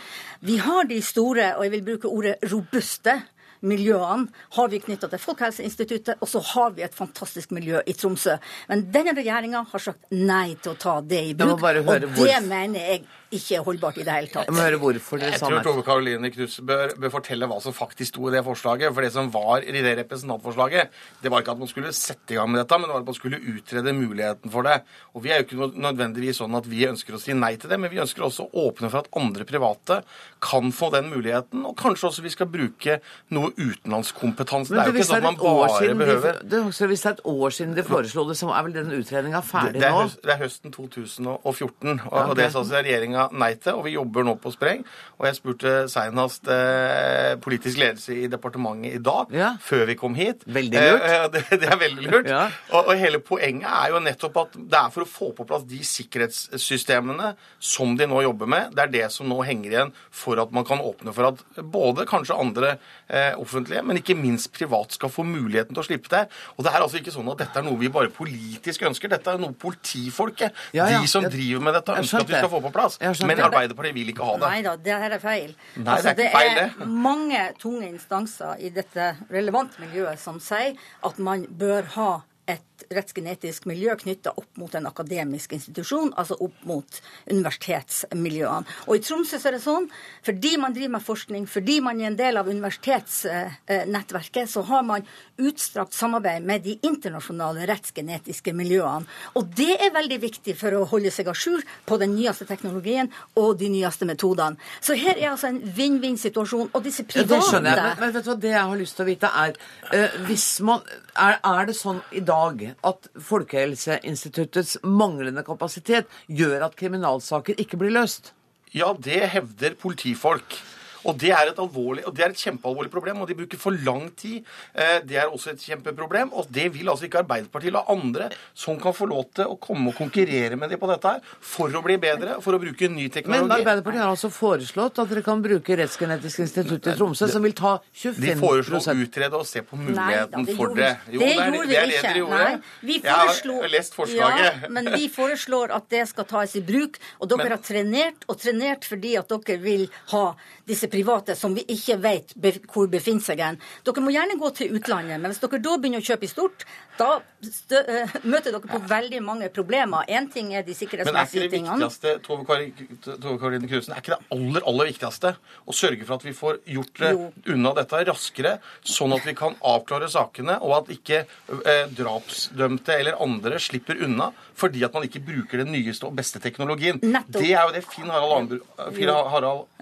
Vi har de store, og jeg vil bruke ordet robuste, miljøene har vi knytta til Folkehelseinstituttet, og så har vi et fantastisk miljø i Tromsø. Men denne regjeringa har sagt nei til å ta det i bruk, og det mener jeg ikke er holdbart i det hele tatt. Jeg må høre hvorfor dere Jeg sa tror nei. Tove Karoline Knutsen bør, bør fortelle hva som faktisk sto i det forslaget. For det som var i det representantforslaget, det var ikke at man skulle sette i gang med dette, men det var at man skulle utrede muligheten for det. Og vi er jo ikke nødvendigvis sånn at vi ønsker å si nei til det, men vi ønsker også å åpne for at andre private kan få den muligheten. Og kanskje også vi skal bruke noe utenlandskompetanse. Det er jo ikke sånn at man bare behøver de- behøver det, det er et år siden de foreslo det, så er vel den utredninga ferdig det, er nå? høst, det er høsten 2014, og, Ja, okay. og det sa altså regjeringa nei til. Og vi jobber nå på spreng. Og jeg spurte senest eh, politisk ledelse i departementet i dag, før vi kom hit. Veldig lurt. *laughs* Eh, eh, det, det er veldig lurt. og, og hele poenget er jo nettopp at det er for å få på plass de sikkerhetssystemene som de nå jobber med. Det er det som nå henger igjen for at man kan åpne for at både kanskje andre eh, offentlige, men ikke minst privat skal få muligheten til å slippe det. Og det er altså ikke sånn at dette er noe vi bare politisk ønsker. Dette er noe politifolket, Ja, ja. de som Jeg- driver med dette, ønsker at vi skal få på plass. Skjønte. Men Arbeiderpartiet vil ikke ha det. Nei da, det her er feil. Nei, det er ikke det er mange tunge instanser i dette relevante miljøet som sier at man bør ha et rettsgenetisk miljø knytta opp mot en akademisk institusjon, altså opp mot universitetsmiljøene. Og i Tromsø så er det sånn, fordi man driver med forskning, fordi man er en del av universitetsnettverket, så har man utstrakt samarbeid med de internasjonale rettsgenetiske miljøene. Og det er veldig viktig for å holde seg à jour på den nyeste teknologien og de nyeste metodene. Så her er altså en vinn-vinn-situasjon. Og disse Ja, Det skjønner jeg, men, men vet du hva, det jeg har lyst til å vite er, uh, hvis man, er Er det sånn i dag at Folkehelseinstituttets manglende kapasitet gjør at kriminalsaker ikke blir løst? Ja, det hevder politifolk. Og det er et alvorlig, og det er et kjempealvorlig problem, og de bruker for lang tid. Eh, Det er også et kjempeproblem, og det vil altså ikke Arbeiderpartiet la andre som kan få lov til å komme og konkurrere med dem på dette her, for å bli bedre, for å bruke ny teknologi. Men. Arbeiderpartiet har altså foreslått at dere kan bruke Rettsgenetisk institutt i Tromsø, som vil ta 25 De foreslo å utrede og se på Nei da, muligheten det for det. vi- det er- gjorde det er vi det ikke. dere gjorde. Nei, vi Jeg har lest forslaget. Ja, men vi foreslår at det skal tas i bruk. Og dere Men- har trenert og trenert fordi at dere vil ha disse private som vi ikke vet hvor befinner seg hen. Dere må gjerne gå til utlandet, men hvis dere da begynner å kjøpe i stort, da uh, møter dere på veldig mange problemer. Én ting er de sikkerhetsmessige tingene. Men er ikke det viktigste, Tove Karoline Knutsen, er ikke det aller, aller viktigste å sørge for at vi får gjort det jo. unna dette raskere, sånn at vi kan avklare sakene, og at ikke eh, drapsdømte eller andre slipper unna fordi at man ikke bruker den nyeste og beste teknologien. Nettopp. Det er jo det Finn Harald, Harald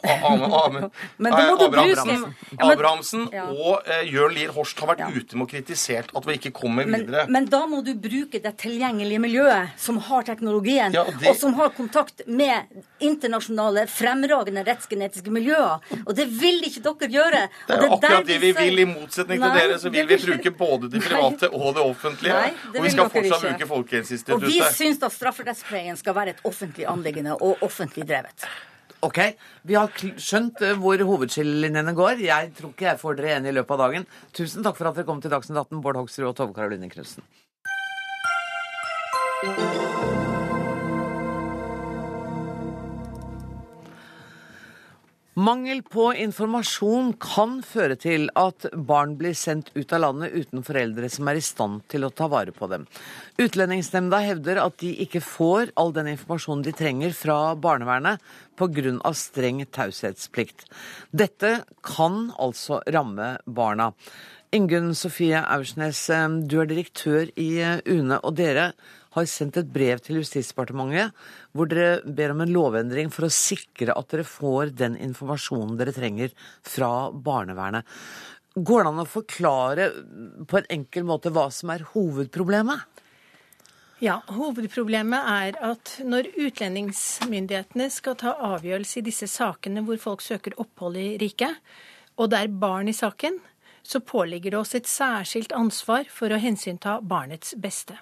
Abrahamsen, Abrahamsen ja. og eh, Jørn Lier Horst har vært ja. ute med å kritisert at vi ikke kommer videre. Men, men, da må du bruke det tilgjengelige miljøet som har teknologien, ja, det... og, som har kontakt med internasjonale, fremragende rettsgenetiske miljøer. Og det vil ikke dere gjøre. Det er jo akkurat det vi vil. I motsetning til Nei, dere så vil vi bruke både de private og det offentlige. Nei, det og vi skal fortsatt bruke Folkehelseinstituttet. Og vi syns at strafferettspleien skal være et offentlig anliggende og offentlig drevet. Ok, Vi har skjønt eh, hvor hovedskillelinjene går. Jeg tror ikke jeg får dere enige i løpet av dagen. Tusen takk for at dere kom til Dagsnytt 18, Bård Hoksrud og Tove Karoline Knutsen. Mangel på informasjon kan føre til at barn blir sendt ut av landet uten foreldre som er i stand til å ta vare på dem. Utlendingsnemnda hevder at de ikke får all den informasjonen de trenger fra barnevernet pga. streng taushetsplikt. Dette kan altså ramme barna. Ingunn Sofie Aursnes, du er direktør i UNE, og dere har sendt et brev til Justisdepartementet hvor dere ber om en lovendring for å sikre at dere får den informasjonen dere trenger fra barnevernet. Går det an å forklare på en enkel måte hva som er hovedproblemet? Ja, Hovedproblemet er at når utlendingsmyndighetene skal ta avgjørelse i disse sakene hvor folk søker opphold i riket, og det er barn i saken, så påligger det oss et særskilt ansvar for å hensynta barnets beste.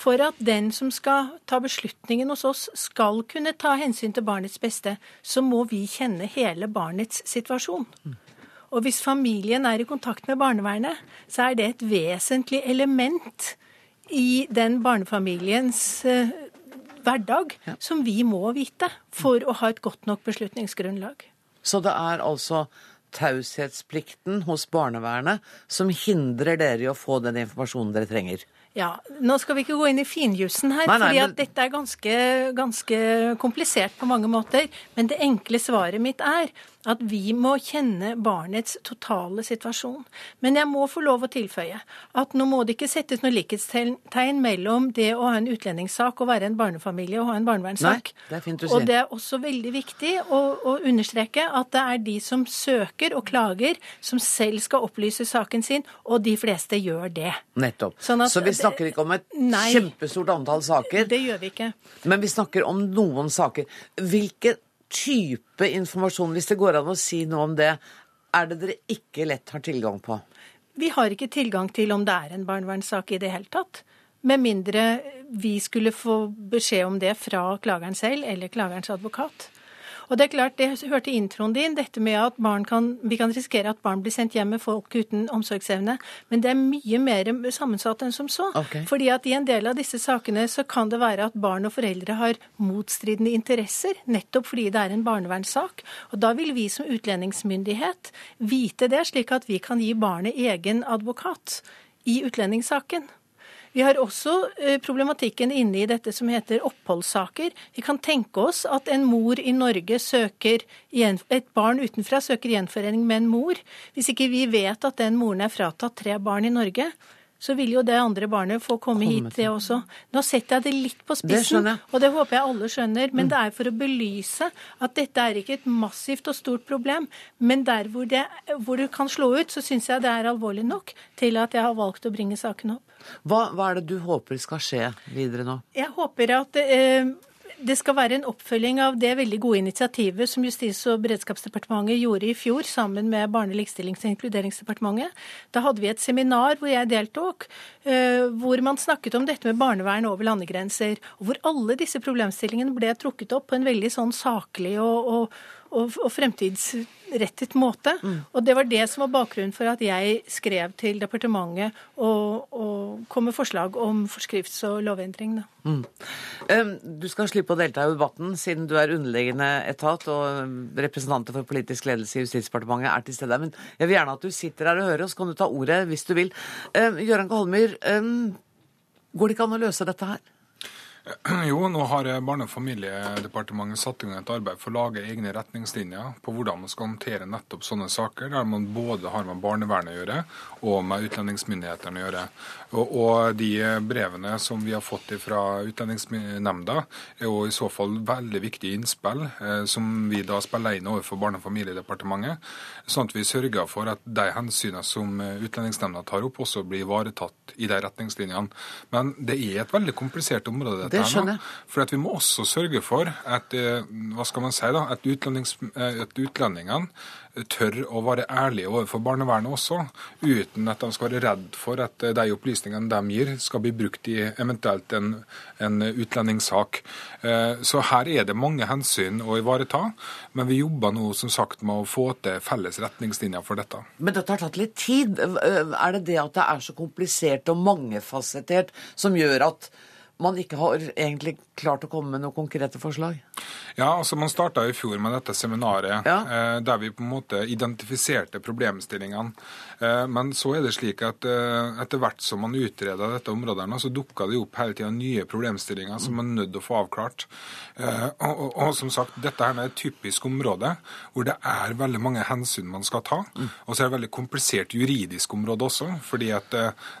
For at den som skal ta beslutningen hos oss, skal kunne ta hensyn til barnets beste, så må vi kjenne hele barnets situasjon. Og hvis familien er i kontakt med barnevernet, så er det et vesentlig element i den barnefamiliens uh, hverdag som vi må vite for å ha et godt nok beslutningsgrunnlag. Så det er altså taushetsplikten hos barnevernet som hindrer dere i å få den informasjonen dere trenger? Ja, Nå skal vi ikke gå inn i finjussen her, for men... dette er ganske, ganske komplisert på mange måter. Men det enkle svaret mitt er at vi må kjenne barnets totale situasjon. Men jeg må få lov å tilføye at nå må det ikke settes noe likhetstegn mellom det å ha en utlendingssak og være en barnefamilie og ha en barnevernssak. Nei, det er fint å si. Og det er også veldig viktig å, å, understreke at det er de som søker og klager, som selv skal opplyse saken sin, og de fleste gjør det. Nettopp. Sånn at, Så vi snakker ikke om et nei, kjempestort antall saker. Det gjør vi ikke. Men vi snakker om noen saker. Hvilken type informasjon, hvis det går an å si noe om det, er det dere ikke lett har tilgang på? Vi har ikke tilgang til om det er en barnevernssak i det hele tatt. Med mindre vi skulle få beskjed om det fra klageren selv eller klagerens advokat. Og det er klart, det hørte introen din, dette med at kan, vi kan risikere at barn blir sendt hjem med folk uten omsorgsevne. Men det er mye mer sammensatt enn som så. Okay. Fordi at i en del av disse sakene så kan det være at barn og foreldre har motstridende interesser, nettopp fordi det er en barnevernssak. Og da vil vi som utlendingsmyndighet vite det, slik at vi kan gi barnet egen advokat i utlendingssaken. Vi har også eh, problematikken inne i dette som heter oppholdssaker. Vi kan tenke oss at en mor i Norge søker et barn utenfra søker gjenforening med en mor. Hvis ikke vi vet at den moren er fratatt tre barn i Norge, så vil jo det andre barnet få komme, komme hit, det også. Nå setter jeg det litt på spissen, det og det håper jeg alle skjønner. Men mm. det er for å belyse at dette er ikke et massivt og stort problem. Men der hvor det, hvor det kan slå ut, så syns jeg det er alvorlig nok til at jeg har valgt å bringe saken opp. Hva, hva er det du håper skal skje videre nå? Jeg håper at eh, det skal være en oppfølging av det veldig gode initiativet som Justis- og beredskapsdepartementet gjorde i fjor sammen med Barne-, likestillings- og inkluderingsdepartementet. Da hadde vi et seminar hvor jeg deltok, eh, hvor man snakket om dette med barnevern over landegrenser. Hvor alle disse problemstillingene ble trukket opp på en veldig sånn saklig og, og og, og fremtidsrettet måte. Mm. Og det var det som var bakgrunnen for at jeg skrev til departementet og, og kom med forslag om forskrifts- og lovendring. Mm. Du skal slippe å delta i debatten, siden du er underliggende etat og representanter for politisk ledelse i Justisdepartementet er til stede. Men jeg vil gjerne at du sitter her og hører, og så kan du ta ordet hvis du vil. Gøran Kolmyr, går det ikke an å løse dette her? *clears throat* Jo, nå har Barne- og familiedepartementet satt i gang et arbeid for å lage egne retningslinjer på hvordan man skal håndtere nettopp sånne saker, der man både har med barnevernet å gjøre og med utlendingsmyndighetene å gjøre. Og, og de brevene som vi har fått fra Utlendingsnemnda, er jo i så fall veldig viktige innspill, eh, som vi da spiller inn overfor Barne- og familiedepartementet, sånn at vi sørger for at de hensynene som Utlendingsnemnda tar opp, også blir ivaretatt i de retningslinjene. Men det er et veldig komplisert område det skjønner jeg. For at vi må også sørge for at, eh, hva skal man si da, at, eh, at utlendingene tør å være ærlige overfor barnevernet også, uten at de skal være redd for at eh, de opplysningene de gir, skal bli brukt i eventuelt en, en utlendingssak. Så her er det mange hensyn å ivareta, men vi jobber nå som sagt med å få til felles retningslinjer for dette. Men dette har tatt litt tid. Er det det at det er så komplisert og mangefasettert som gjør at man ikke har egentlig klart å komme med noen konkrete forslag? Ja, altså Man starta i fjor med dette seminaret ja. eh, der vi på en måte identifiserte problemstillingene. Eh, men så er det slik at eh, etter hvert som man utreder dette området, så dukka det opp hele tida nye problemstillinger som man er nødt til å få avklart. Eh, og, og, og, som sagt, dette her er et typisk område hvor det er veldig mange hensyn man skal ta. Og så er det et veldig komplisert juridisk område også. fordi at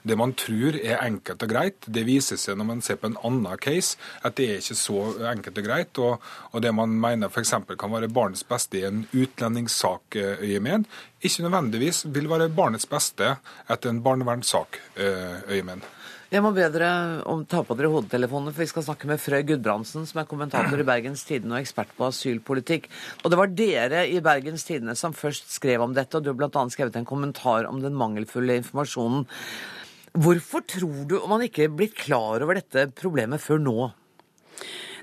det man tror er enkelt og greit, det viser seg når man ser på en annen case at det er ikke så enkelt og greit. Og, og det man mener f.eks. kan være barnets beste i en utlendingssak-øyemed, ikke nødvendigvis vil være barnets beste etter en barnevernssak-øyemed. Jeg må be dere om ta på dere hodetelefonene, for vi skal snakke med Frøy Gudbrandsen, som er kommentator i Bergens Tidende og ekspert på asylpolitikk. Og det var dere i Bergens Tidende som først skrev om dette, og du har bl.a. skrevet en kommentar om den mangelfulle informasjonen. Hvorfor tror du man ikke er blitt klar over dette problemet før nå?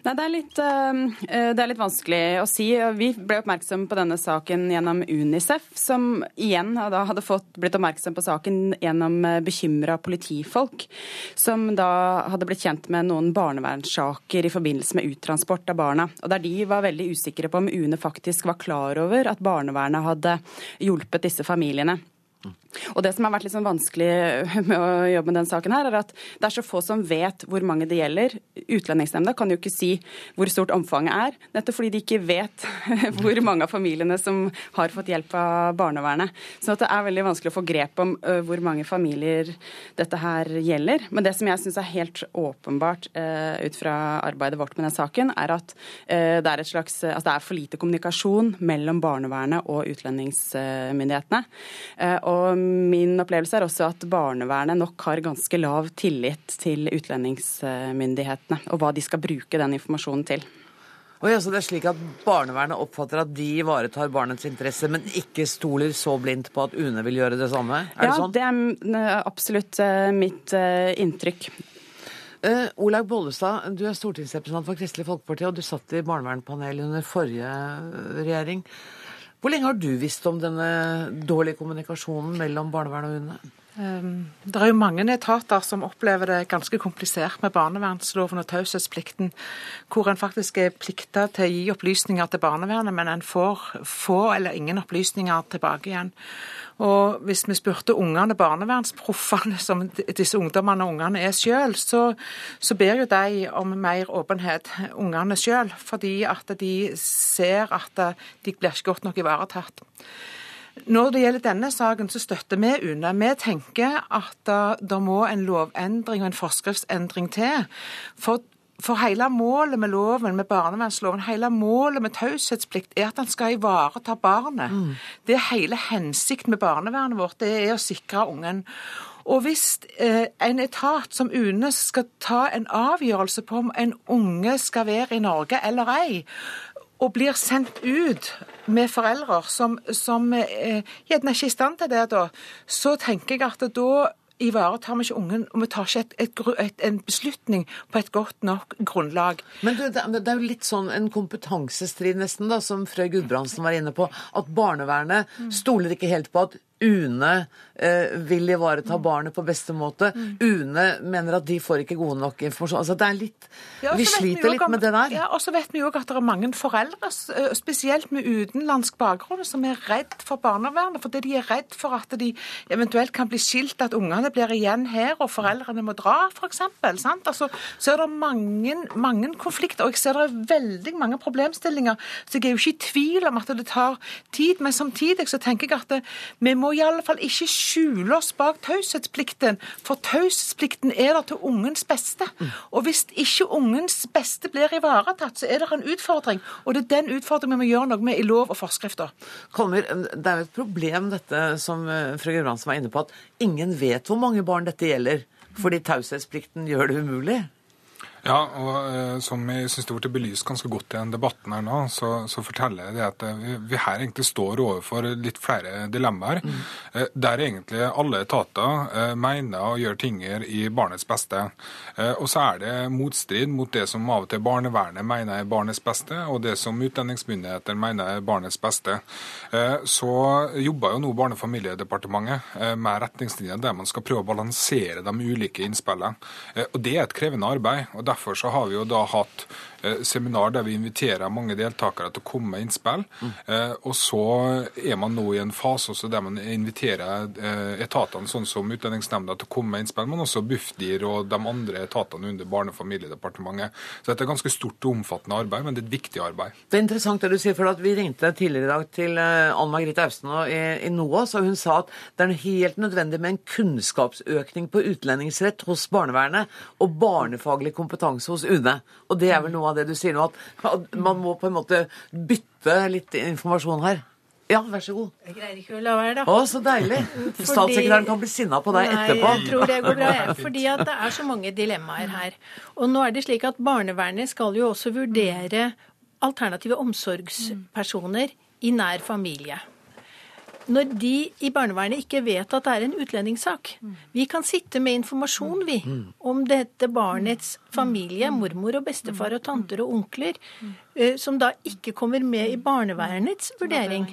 Nei, det er, litt, eh, det er litt vanskelig å si. Vi ble oppmerksom på denne saken gjennom Unicef, som igjen hadde fått, blitt oppmerksom på saken gjennom eh, bekymra politifolk, som da hadde blitt kjent med noen barnevernssaker i forbindelse med uttransport av barna. Og Der de var veldig usikre på om UNE faktisk var klar over at barnevernet hadde hjulpet disse familiene. Og Det som har vært litt sånn vanskelig med å jobbe med den saken, her, er at det er så få som vet hvor mange det gjelder. Utlendingsnemnda kan jo ikke si hvor stort omfanget er, nettopp fordi de ikke vet *laughs* hvor mange av familiene som har fått hjelp av barnevernet. Så det er veldig vanskelig å få grep om hvor mange familier dette her gjelder. Men det som jeg syns er helt åpenbart ut fra arbeidet vårt med den saken, er at det er, slags, altså det er for lite kommunikasjon mellom barnevernet og utlendingsmyndighetene. Og min opplevelse er også at barnevernet nok har ganske lav tillit til utlendingsmyndighetene, og hva de skal bruke den informasjonen til. Og ja, så det er slik at Barnevernet oppfatter at de ivaretar barnets interesse, men ikke stoler så blindt på at UNE vil gjøre det samme? Er ja, det sånn? det er absolutt eh, mitt eh, inntrykk. Uh, Olaug Bollestad, du er stortingsrepresentant for Kristelig Folkeparti, og du satt i barnevernpanelet under forrige regjering. Hvor lenge har du visst om denne dårlige kommunikasjonen mellom barnevern og UNE? Ehm, det er jo mange etater som opplever det ganske komplisert med barnevernsloven og taushetsplikten, hvor en faktisk er plikta til å gi opplysninger til barnevernet, men en får få eller ingen opplysninger tilbake igjen. Og hvis vi spurte ungene, barnevernsproffene, som disse ungdommene og ungene er sjøl, så, så, ber jo de om mer åpenhet, ungene sjøl, fordi at de ser at de blir ikke godt nok ivaretatt. Når det gjelder denne saken, så støtter vi UNE. Vi tenker at det må en lovendring og en forskriftsendring til. For for hele målet med loven, med barnevernsloven, hele målet med taushetsplikt, er at den skal ivareta barnet. Mm. Det er hele hensikten med barnevernet vårt, det er å sikre ungen. Og hvis eh, en etat som UNE skal ta en avgjørelse på om en unge skal være i Norge eller ei, og blir sendt ut med foreldre som, som eh, gjerne ikke er i stand til det, da, så tenker jeg at da ivaretar vi ikke ungen, og vi tar ikke et, et, et, en beslutning på et godt nok grunnlag. Men du, det, det er jo litt sånn en kompetansestrid nesten, da, som Frøy Gudbrandsen var inne på. At barnevernet stoler ikke helt på at UNE eh, vil ivareta barnet på beste måte. UNE mener at de får ikke god nok informasjon. Altså det er litt Ja, Vi sliter vi litt om- med det der. Ja, og så vet vi jo også at det er mange foreldre, eh, spesielt med utenlandsk bakgrunn, som er redd for barnevernet, fordi de er redd for at de eventuelt kan bli skilt, at ungene blir igjen her, og foreldrene må dra, f.eks. Altså, så er det mange, mange konflikter, og jeg ser det er veldig mange problemstillinger, så jeg er jo ikke i tvil om at det tar tid, men samtidig så tenker jeg at det, vi må i alle fall ikke skjule oss bak taushetsplikten, for taushetsplikten er der til ungens beste. Og hvis ikke ungens beste blir ivaretatt, så er det en utfordring. Og det er den utfordringen vi må gjøre noe med i lov og forskrifter. Kolmer, det er jo et problem dette som eh, fru Gudbrandsen var inne på, at ingen vet hvor mange barn dette gjelder. Fordi taushetsplikten gjør det umulig. Ja, og eh, som jeg syns det ble belyst ganske godt i den debatten her nå, så, så forteller det at eh, vi, vi her egentlig står overfor litt flere dilemmaer. Mm. Der egentlig alle etater eh, mener å gjøre ting i barnets beste. Eh, Og så er det motstrid mot det som av og til barnevernet mener er barnets beste, og det som utlendingsmyndighetene mener er barnets beste. Eh, Så jobber jo nå Barne- og familiedepartementet eh, med retningslinjer der man skal prøve å balansere de ulike innspillene. Eh, Og det er et krevende arbeid. og Derfor så har vi jo da hatt seminar der vi inviterer mange deltakere til å komme med innspill. Eh, Og så er man nå i en fase også der man inviterer eh, etatene, sånn som Utlendingsnemnda, til å komme med innspill, men også Bufdir og de andre etatene under Barne- og familiedepartementet. Så dette er ganske stort og omfattende arbeid, men det er et viktig arbeid. Det er interessant det du sier, for Vi ringte tidligere i dag til eh, Anne Margrethe Austen i NOAS, og hun sa at det er helt nødvendig med en kunnskapsøkning på utlendingsrett hos barnevernet og barnefaglig kompetanse hos UNE. Og det er vel noe av det du sier nå, at, man må på en måte bytte litt informasjon her. Ja, vær så god. Jeg greier ikke å la være, da. Å, så deilig. Fordi- Statssekretæren kan bli sinna på deg etterpå. Nei, jeg tror det går bra, jeg. *laughs* Fordi at det er så mange dilemmaer her. Og nå er det slik at barnevernet skal jo også vurdere alternative omsorgspersoner i nær familie. Når de i barnevernet ikke vet at det er en utlendingssak Vi kan sitte med informasjon, vi, om dette barnets familie, mormor og bestefar og tanter og onkler, eh, som da ikke kommer med i barnevernets vurdering.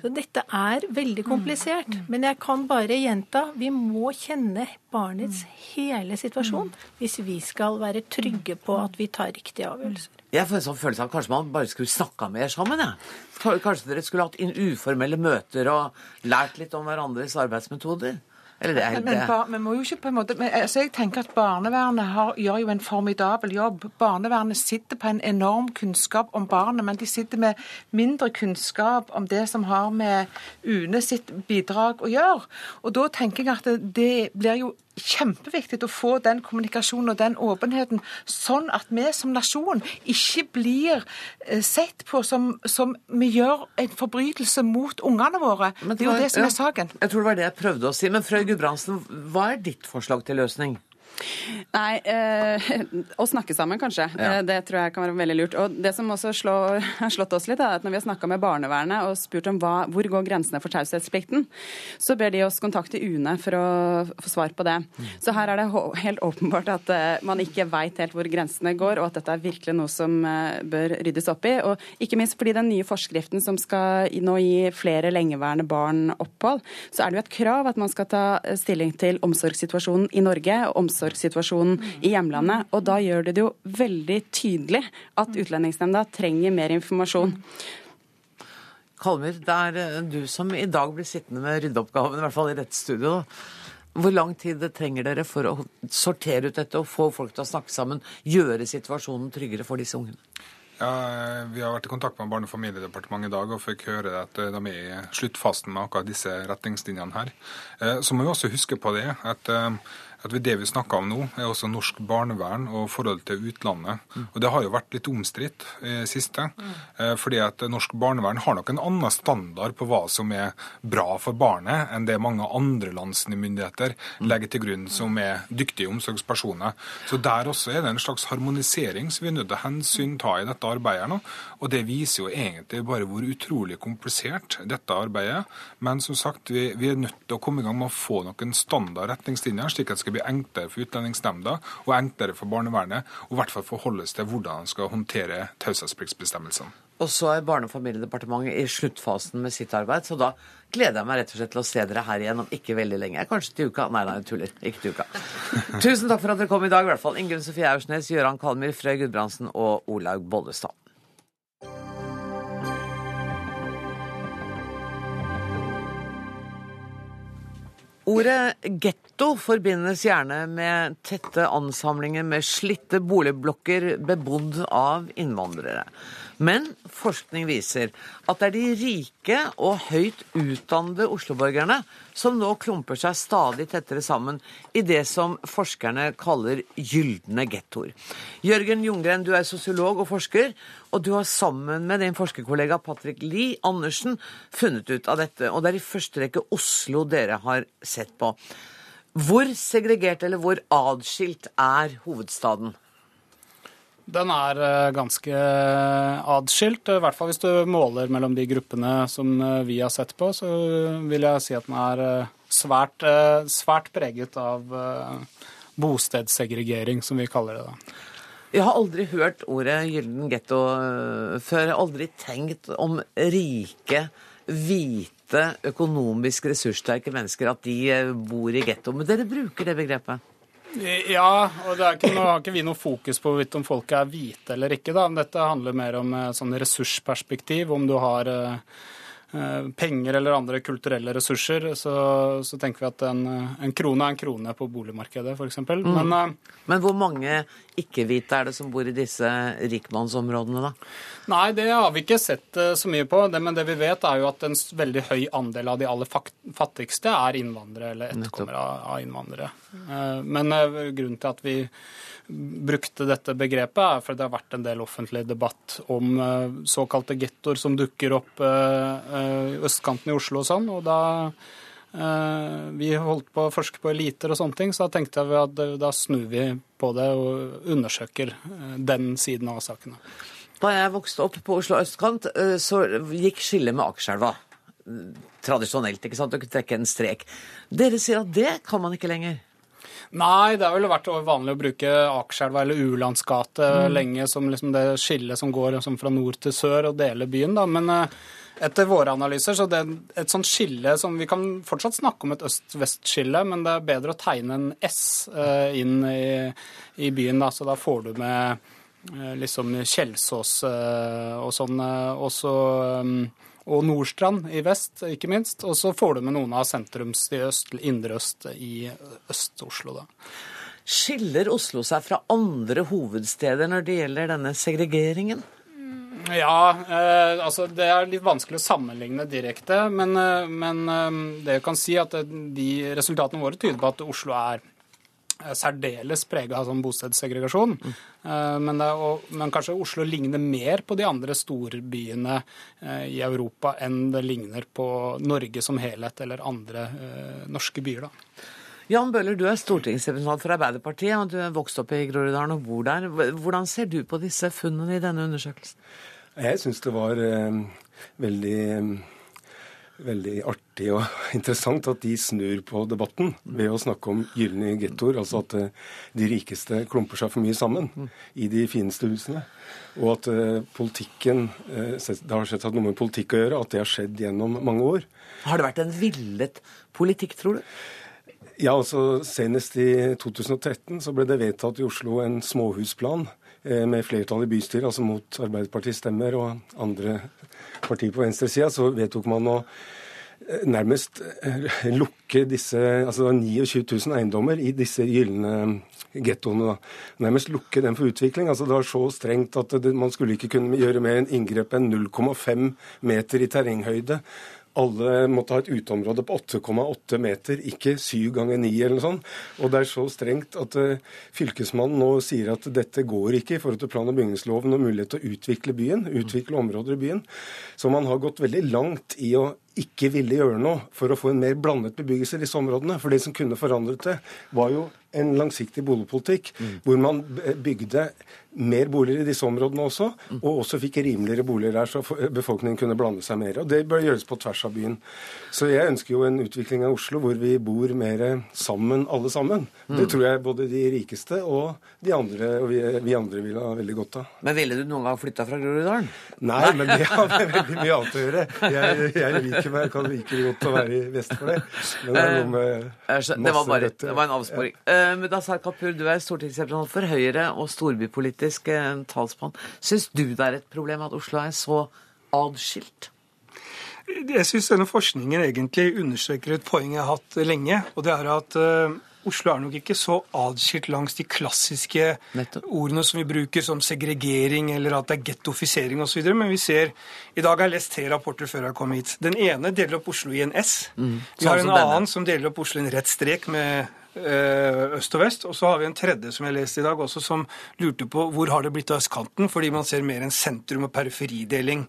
Så dette er veldig komplisert. Men jeg kan bare gjenta, vi må kjenne barnets hele situasjon hvis vi skal være trygge på at vi tar riktige avgjørelser. Jeg får en sånn følelse av at kanskje man bare skulle snakka mer sammen. Ja. Kanskje dere skulle hatt uformelle møter og lært litt om hverandres arbeidsmetoder? Eller det er Men, bar, vi må jo ikke på en måte, men, altså jeg tenker at Barnevernet har, gjør jo en formidabel jobb. Barnevernet sitter på en enorm kunnskap om barnet, men de sitter med mindre kunnskap om det som har med UNE sitt bidrag å gjøre. Og da tenker jeg at det, det blir jo kjempeviktig å få den kommunikasjonen og den åpenheten, sånn at vi som nasjon ikke blir eh, sett på som, som vi gjør en forbrytelse mot ungene våre. Det er jo det som er saken. Jeg tror det var det jeg prøvde å si. Men Frøy Gudbrandsen, hva er ditt forslag til løsning? Nei, eh, *laughs* å snakke sammen, kanskje. Ja. Eh, Det tror jeg kan være veldig lurt. Og Det som også slår, *laughs* har slått oss litt, er at når vi har snakka med barnevernet og spurt om hva, hvor går grensene for taushetsplikten, så ber de oss kontakte UNE for å få svar på det. Så her er det helt åpenbart at eh, man ikke veit helt hvor grensene går, og at dette er virkelig noe som eh, bør ryddes opp i. Og ikke minst fordi den nye forskriften som skal nå gi flere lengeværende barn opphold, så er det jo et krav at man skal ta stilling til omsorgssituasjonen i Norge og omsorgssituasjonen i hjemlandet. Og da gjør det det jo veldig tydelig at Utlendingsnemnda trenger mer informasjon. Kalmyr, det er eh, du som i dag blir sittende med ryddeoppgaven, i hvert fall i dette studioet. Hvor lang tid trenger dere for å sortere ut dette og få folk til å snakke sammen, gjøre situasjonen tryggere for disse ungene? Ja, Vi har vært i kontakt med Barne- og familiedepartementet i dag og fikk høre at eh, de er i sluttfasen med akkurat disse retningslinjene her. Eh, Så må vi også huske på det at eh, at det vi snakker om nå, er også norsk barnevern og forholdet til utlandet. Og Det har jo vært litt omstridt i det siste. Eh, fordi at norsk barnevern har nok en annen standard på hva som er bra for barnet, enn det mange andre lands myndigheter legger til grunn som er dyktige omsorgspersoner. Så der også er det en slags harmonisering som vi er nødt til å hensynta i dette arbeidet. nå. Og det viser jo egentlig bare hvor utrolig komplisert dette arbeidet er. Men som sagt, vi, vi er nødt til å komme i gang med å få noen standard retningslinjer, slik at skal bli enklere for Utlendingsnemnda og enklere for barnevernet, og i hvert fall forholdes til hvordan en skal håndtere taushetspliktsbestemmelsene. Og så er Barne- og familiedepartementet i sluttfasen med sitt arbeid, så da gleder jeg meg rett og slett til å se dere her igjen om ikke veldig lenge. Kanskje til uka. Nei, nei, jeg tuller. Ikke til uka. *laughs* Tusen takk for at dere kom i dag, i hvert fall. Ingunn Sofie Aursnes, Gøran Kalmyr, Frøy Gudbrandsen og Olaug Bollestad. Ordet getto forbindes gjerne med tette ansamlinger med slitte boligblokker bebodd av innvandrere. Men forskning viser at det er de rike og høyt utdannede osloborgerne som nå klumper seg stadig tettere sammen i det som forskerne kaller gylne gettoer. Jørgen Ljunggren, du er sosiolog og forsker, og du har sammen med din forskerkollega Patrick Lie Andersen funnet ut av dette. Og det er i første rekke Oslo dere har sett på. Hvor segregert eller hvor adskilt er hovedstaden? Den er eh, ganske adskilt, i hvert fall hvis du måler mellom de gruppene som eh, vi har sett på. Så vil jeg si at den er eh, svært, svært preget av bostedssegregering, som vi kaller det. da. Jeg har aldri hørt ordet gyllen getto før. Jeg har aldri tenkt om rike, hvite, økonomisk ressurssterke mennesker at de bor i getto. Men dere bruker det begrepet? Ja, og det ikke, noe, har ikke vi noe fokus på om folk er hvite eller ikke. Da. Dette handler mer om eh, sånn ressursperspektiv. Om du har Eh, penger eller andre kulturelle ressurser, så, så tenker vi at en, en, krone er en krone på boligmarkedet, f.eks. Mm. Men, uh, Men hvor mange ikke-hvite er det som bor i disse rikmannsområdene, da? Nei, det har vi ikke sett uh, så mye på. Det, men det vi vet, er jo at en veldig høy andel av de aller fattigste er innvandrere eller etterkommere av, innvandrere. Men grunnen til at vi brukte dette begrepet, er fordi det har vært en del offentlig debatt om uh, såkalte gettoer som dukker opp uh, østkanten i Oslo og sånn. Og da vi holdt på å forske på eliter og sånne ting, så da tenkte jeg at da snur vi på det og undersøker den siden av sakene. Da jeg vokste opp på Oslo østkant, så gikk skillet med Akerselva. Tradisjonelt, ikke sant? Du kunne trekke en strek. Dere sier at det kan man ikke lenger? Nei, det har vel vært vanlig å bruke Akerselva eller Ulandsgate mm. lenge som liksom det skillet som går liksom fra nord til sør og deler byen. da, men eh, etter våre analyser så det er et sånt skille som Vi kan fortsatt snakke om et øst-vest-skille, men det er bedre å tegne en S uh, inn i, i, byen. da, Så da får du med uh, liksom Kjelsås og sånn. og så um, og Nordstrand i vest, ikke minst. Og så får du med noen av sentrums i øst, indre øst i Øst-Oslo, da. Skiller Oslo seg fra andre hovedsteder når det gjelder denne segregeringen? Ja, eh, altså det er litt vanskelig å sammenligne direkte. Men, eh, men eh, det jeg kan si at de resultatene våre tyder på at Oslo er Eh, særdeles prega av sånn bostedssegregasjon. Mm. Men, men, kanskje Oslo ligner mer på de andre storbyene eh, i Europa enn det ligner på Norge som helhet eller andre norske byer. da. Jan Bøhler, du er stortingsrepresentant for Arbeiderpartiet, og du er vokst opp i Groruddalen og bor der. Hvordan ser du på disse funnene i denne undersøkelsen? Jeg syns det var eh, veldig veldig artig og *laughs* interessant at de snur på debatten ved å snakke om gylne gettoer, altså at eh, de rikeste klumper seg for mye sammen i de fineste husene. Og at eh, politikken eh, Det har sett noe med politikk å gjøre, at det har skjedd gjennom mange år. Har det vært en villet politikk, tror du? Ja, altså Senest i 2013 så ble det vedtatt i Oslo en småhusplan med flertall i bystyret, altså mot Arbeiderpartiets stemmer og andre partier på venstresida, så vedtok man å eh, nærmest eh, lukke disse altså 29 000 eiendommer i disse gylne gettoene. Nærmest lukke dem for utvikling. altså Det var så strengt at det, man skulle ikke kunne gjøre mer enn inngrep enn 0,5 meter i terrenghøyde alle måtte ha et uteområde på 8,8 meter, ikke 7 ganger 9 eller noe sånt. Og det er så strengt at uh, fylkesmannen nå sier at dette går ikke i forhold til plan- og bygningsloven og mulighet til å utvikle byen, utvikle områder i byen. Så man har gått veldig langt i å ikke ville gjøre noe for å få en mer blandet bebyggelse i disse områdene. For det som kunne forandret det, var jo en langsiktig boligpolitikk mm. hvor man bygde mer boliger i disse områdene også, og også fikk rimeligere boliger der, så befolkningen kunne blande seg mer. Og Det bør gjøres på tvers av byen. Så jeg ønsker jo en utvikling av Oslo hvor vi bor mer sammen, alle sammen. Mm. Det tror jeg både de rikeste og de andre og vi, vi, andre vil ha veldig godt av. Men ville du noen gang flytta fra Groruddalen? Nei, men det har veldig mye annet å gjøre. Jeg, jeg liker meg, kan like godt å være i vest for det. Men det er noe med masse det var, bare, det var en avsporing. Ja. Uh, Mudassar Kapur, du er stortingsrepresentant for Høyre og storbypolitisk uh, talsmann. Syns du det er et problem at Oslo er så adskilt? Jeg syns denne forskningen egentlig understreker et poeng jeg har hatt lenge. Og det er at uh, Oslo er nok ikke så adskilt langs de klassiske Nettopp. ordene som vi bruker, som segregering eller at det er gettofisering osv. Men vi ser I dag har jeg lest tre rapporter før jeg kom hit. Den ene deler opp Oslo i en S. Mm. Vi har en annen som deler opp Oslo i en rett strek med eh, øst og vest. Og så har vi en tredje som jeg leste i dag også, som lurte på hvor har det blitt av østkanten, fordi man ser mer en sentrum- og periferideling.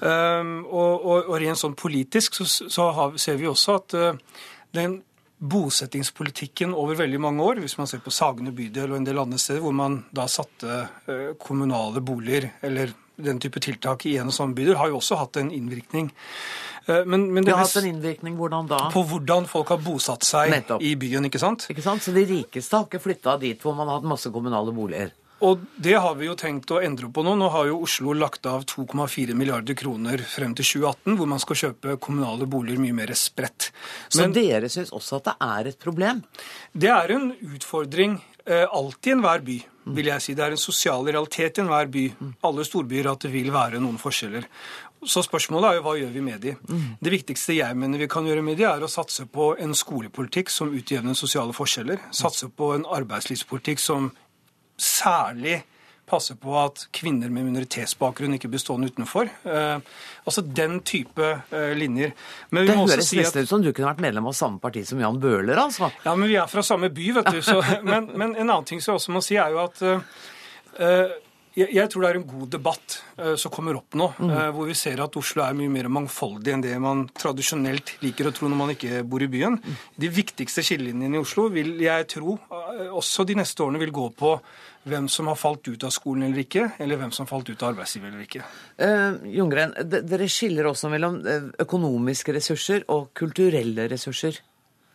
Um, og, og, og, rent sånn politisk så, så har, ser vi også at uh, den bosettingspolitikken over veldig mange år, hvis man ser på Sagene bydel og en del andre steder, hvor man da satte uh, kommunale boliger eller den type tiltak i en og samme bydel, har jo også hatt en innvirkning. Uh, men, men det har hatt en innvirkning hvordan da? På hvordan folk har bosatt seg Nettopp. i byen, ikke sant? Ikke sant? Så de rikeste har ikke flytta dit hvor man har hatt masse kommunale boliger? Og det har vi jo tenkt å endre på nå. Nå har jo Oslo lagt av 2,4 milliarder kroner frem til 2018, hvor man skal kjøpe kommunale boliger mye mer spredt. Men, Så dere syns også at det er et problem? Det er en utfordring eh, alltid i enhver by, vil jeg si. Det er en sosial realitet i enhver by. Alle storbyer at det vil være noen forskjeller. Så spørsmålet er jo hva gjør vi med de? Det viktigste jeg mener vi kan gjøre med de, er å satse på en skolepolitikk som utjevner sosiale forskjeller. Satse på en arbeidslivspolitikk som særlig passe på at kvinner med minoritetsbakgrunn ikke blir stående utenfor. Eh, altså den type eh, linjer. det høres si nesten ut som du kunne vært medlem av samme parti som Jan Bøhler, altså. Ja, men vi er fra samme by, vet du. Så, *laughs* men, men, en annen ting som jeg også må si, er jo at eh, jeg, jeg, tror det er en god debatt uh, som kommer opp nå, uh, hvor vi ser at Oslo er mye mer mangfoldig enn det man tradisjonelt liker å tro når man ikke bor i byen. Mm. De viktigste skillelinjene i Oslo vil jeg tro uh, også de neste årene vil gå på hvem som har falt ut av skolen eller ikke, eller hvem som har falt ut av arbeidslivet eller ikke. Uh, Jungren, dere skiller også mellom økonomiske ressurser og kulturelle ressurser.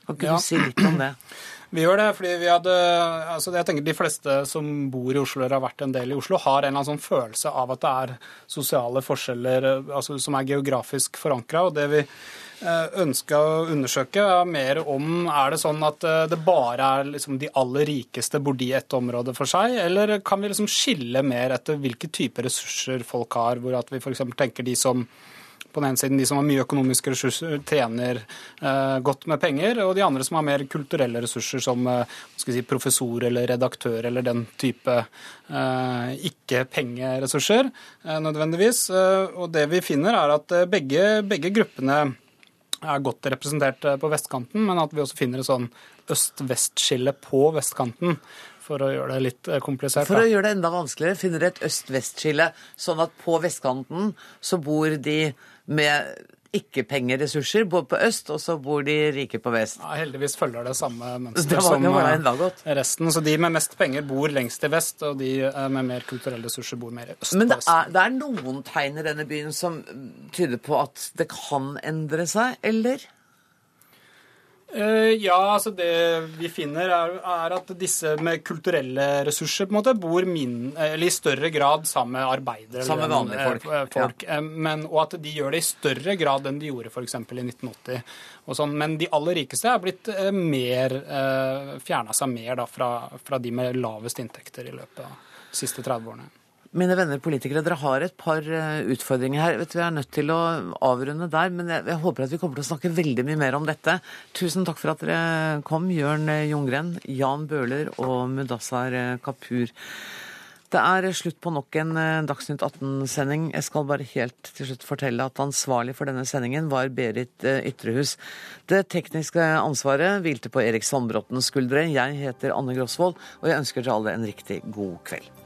Kan ikke ja. du si litt om det? *clears throat* Vi gjør det fordi vi hadde altså jeg tenker De fleste som bor i Oslo eller har vært en del i Oslo, har en eller annen sånn følelse av at det er sosiale forskjeller altså, som er geografisk forankra. Det vi eh, ønska å undersøke, er mer om er det sånn at eh, det bare er liksom de aller rikeste bor de i ett område for seg, eller kan vi liksom skille mer etter hvilke typer ressurser folk har, hvor at vi f.eks. tenker de som på den ene siden de som har mye økonomiske ressurser, tjener eh, godt med penger, og de andre som har mer kulturelle ressurser, som eh, si, professor eller redaktør eller den type eh, ikke-pengeressurser eh, nødvendigvis. Eh, og det vi finner, er at eh, begge, begge gruppene er godt representert på vestkanten, men at vi også finner et sånn øst-vest-skille på vestkanten for å gjøre det litt komplisert. For å gjøre det enda vanskeligere, finner dere et øst-vest-skille, sånn at på vestkanten så bor de med ikke-pengeressurser både på øst, og så bor de rike på vest. Ja, Heldigvis følger det samme mønster som eh, resten. Så de med mest penger bor lengst i vest, og de eh, med mer kulturelle ressurser bor mer i øst. Men det er, det er noen tegn i denne byen som tyder på at det kan endre seg, eller? Uh, ja, altså det vi finner, er, er, at disse med kulturelle ressurser på en måte bor min, i større grad sammen med arbeidere. Sammen med vanlige folk. Uh, folk. Ja. Men, og at de gjør det i større grad enn de gjorde f.eks. i 1980. Sånn. Men de aller rikeste er blitt mer fjerna seg mer da, fra, fra de med lavest inntekter i løpet av de siste 30 årene. Mine venner politikere, dere har et par eh, utfordringer her. Vet Vi er nødt til å avrunde der, men jeg, jeg, håper at vi kommer til å snakke veldig mye mer om dette. Tusen takk for at dere kom, Jørn Ljunggren, Jan Bøhler og Mudassar Kapur. Det er slutt på nok en eh, Dagsnytt 18-sending. Jeg skal bare helt til slutt fortelle at ansvarlig for denne sendingen var Berit eh, Ytrehus. Det tekniske ansvaret hvilte på Erik Sandbråtens skuldre. Jeg heter Anne Grosvold, og jeg ønsker dere alle en riktig god kveld.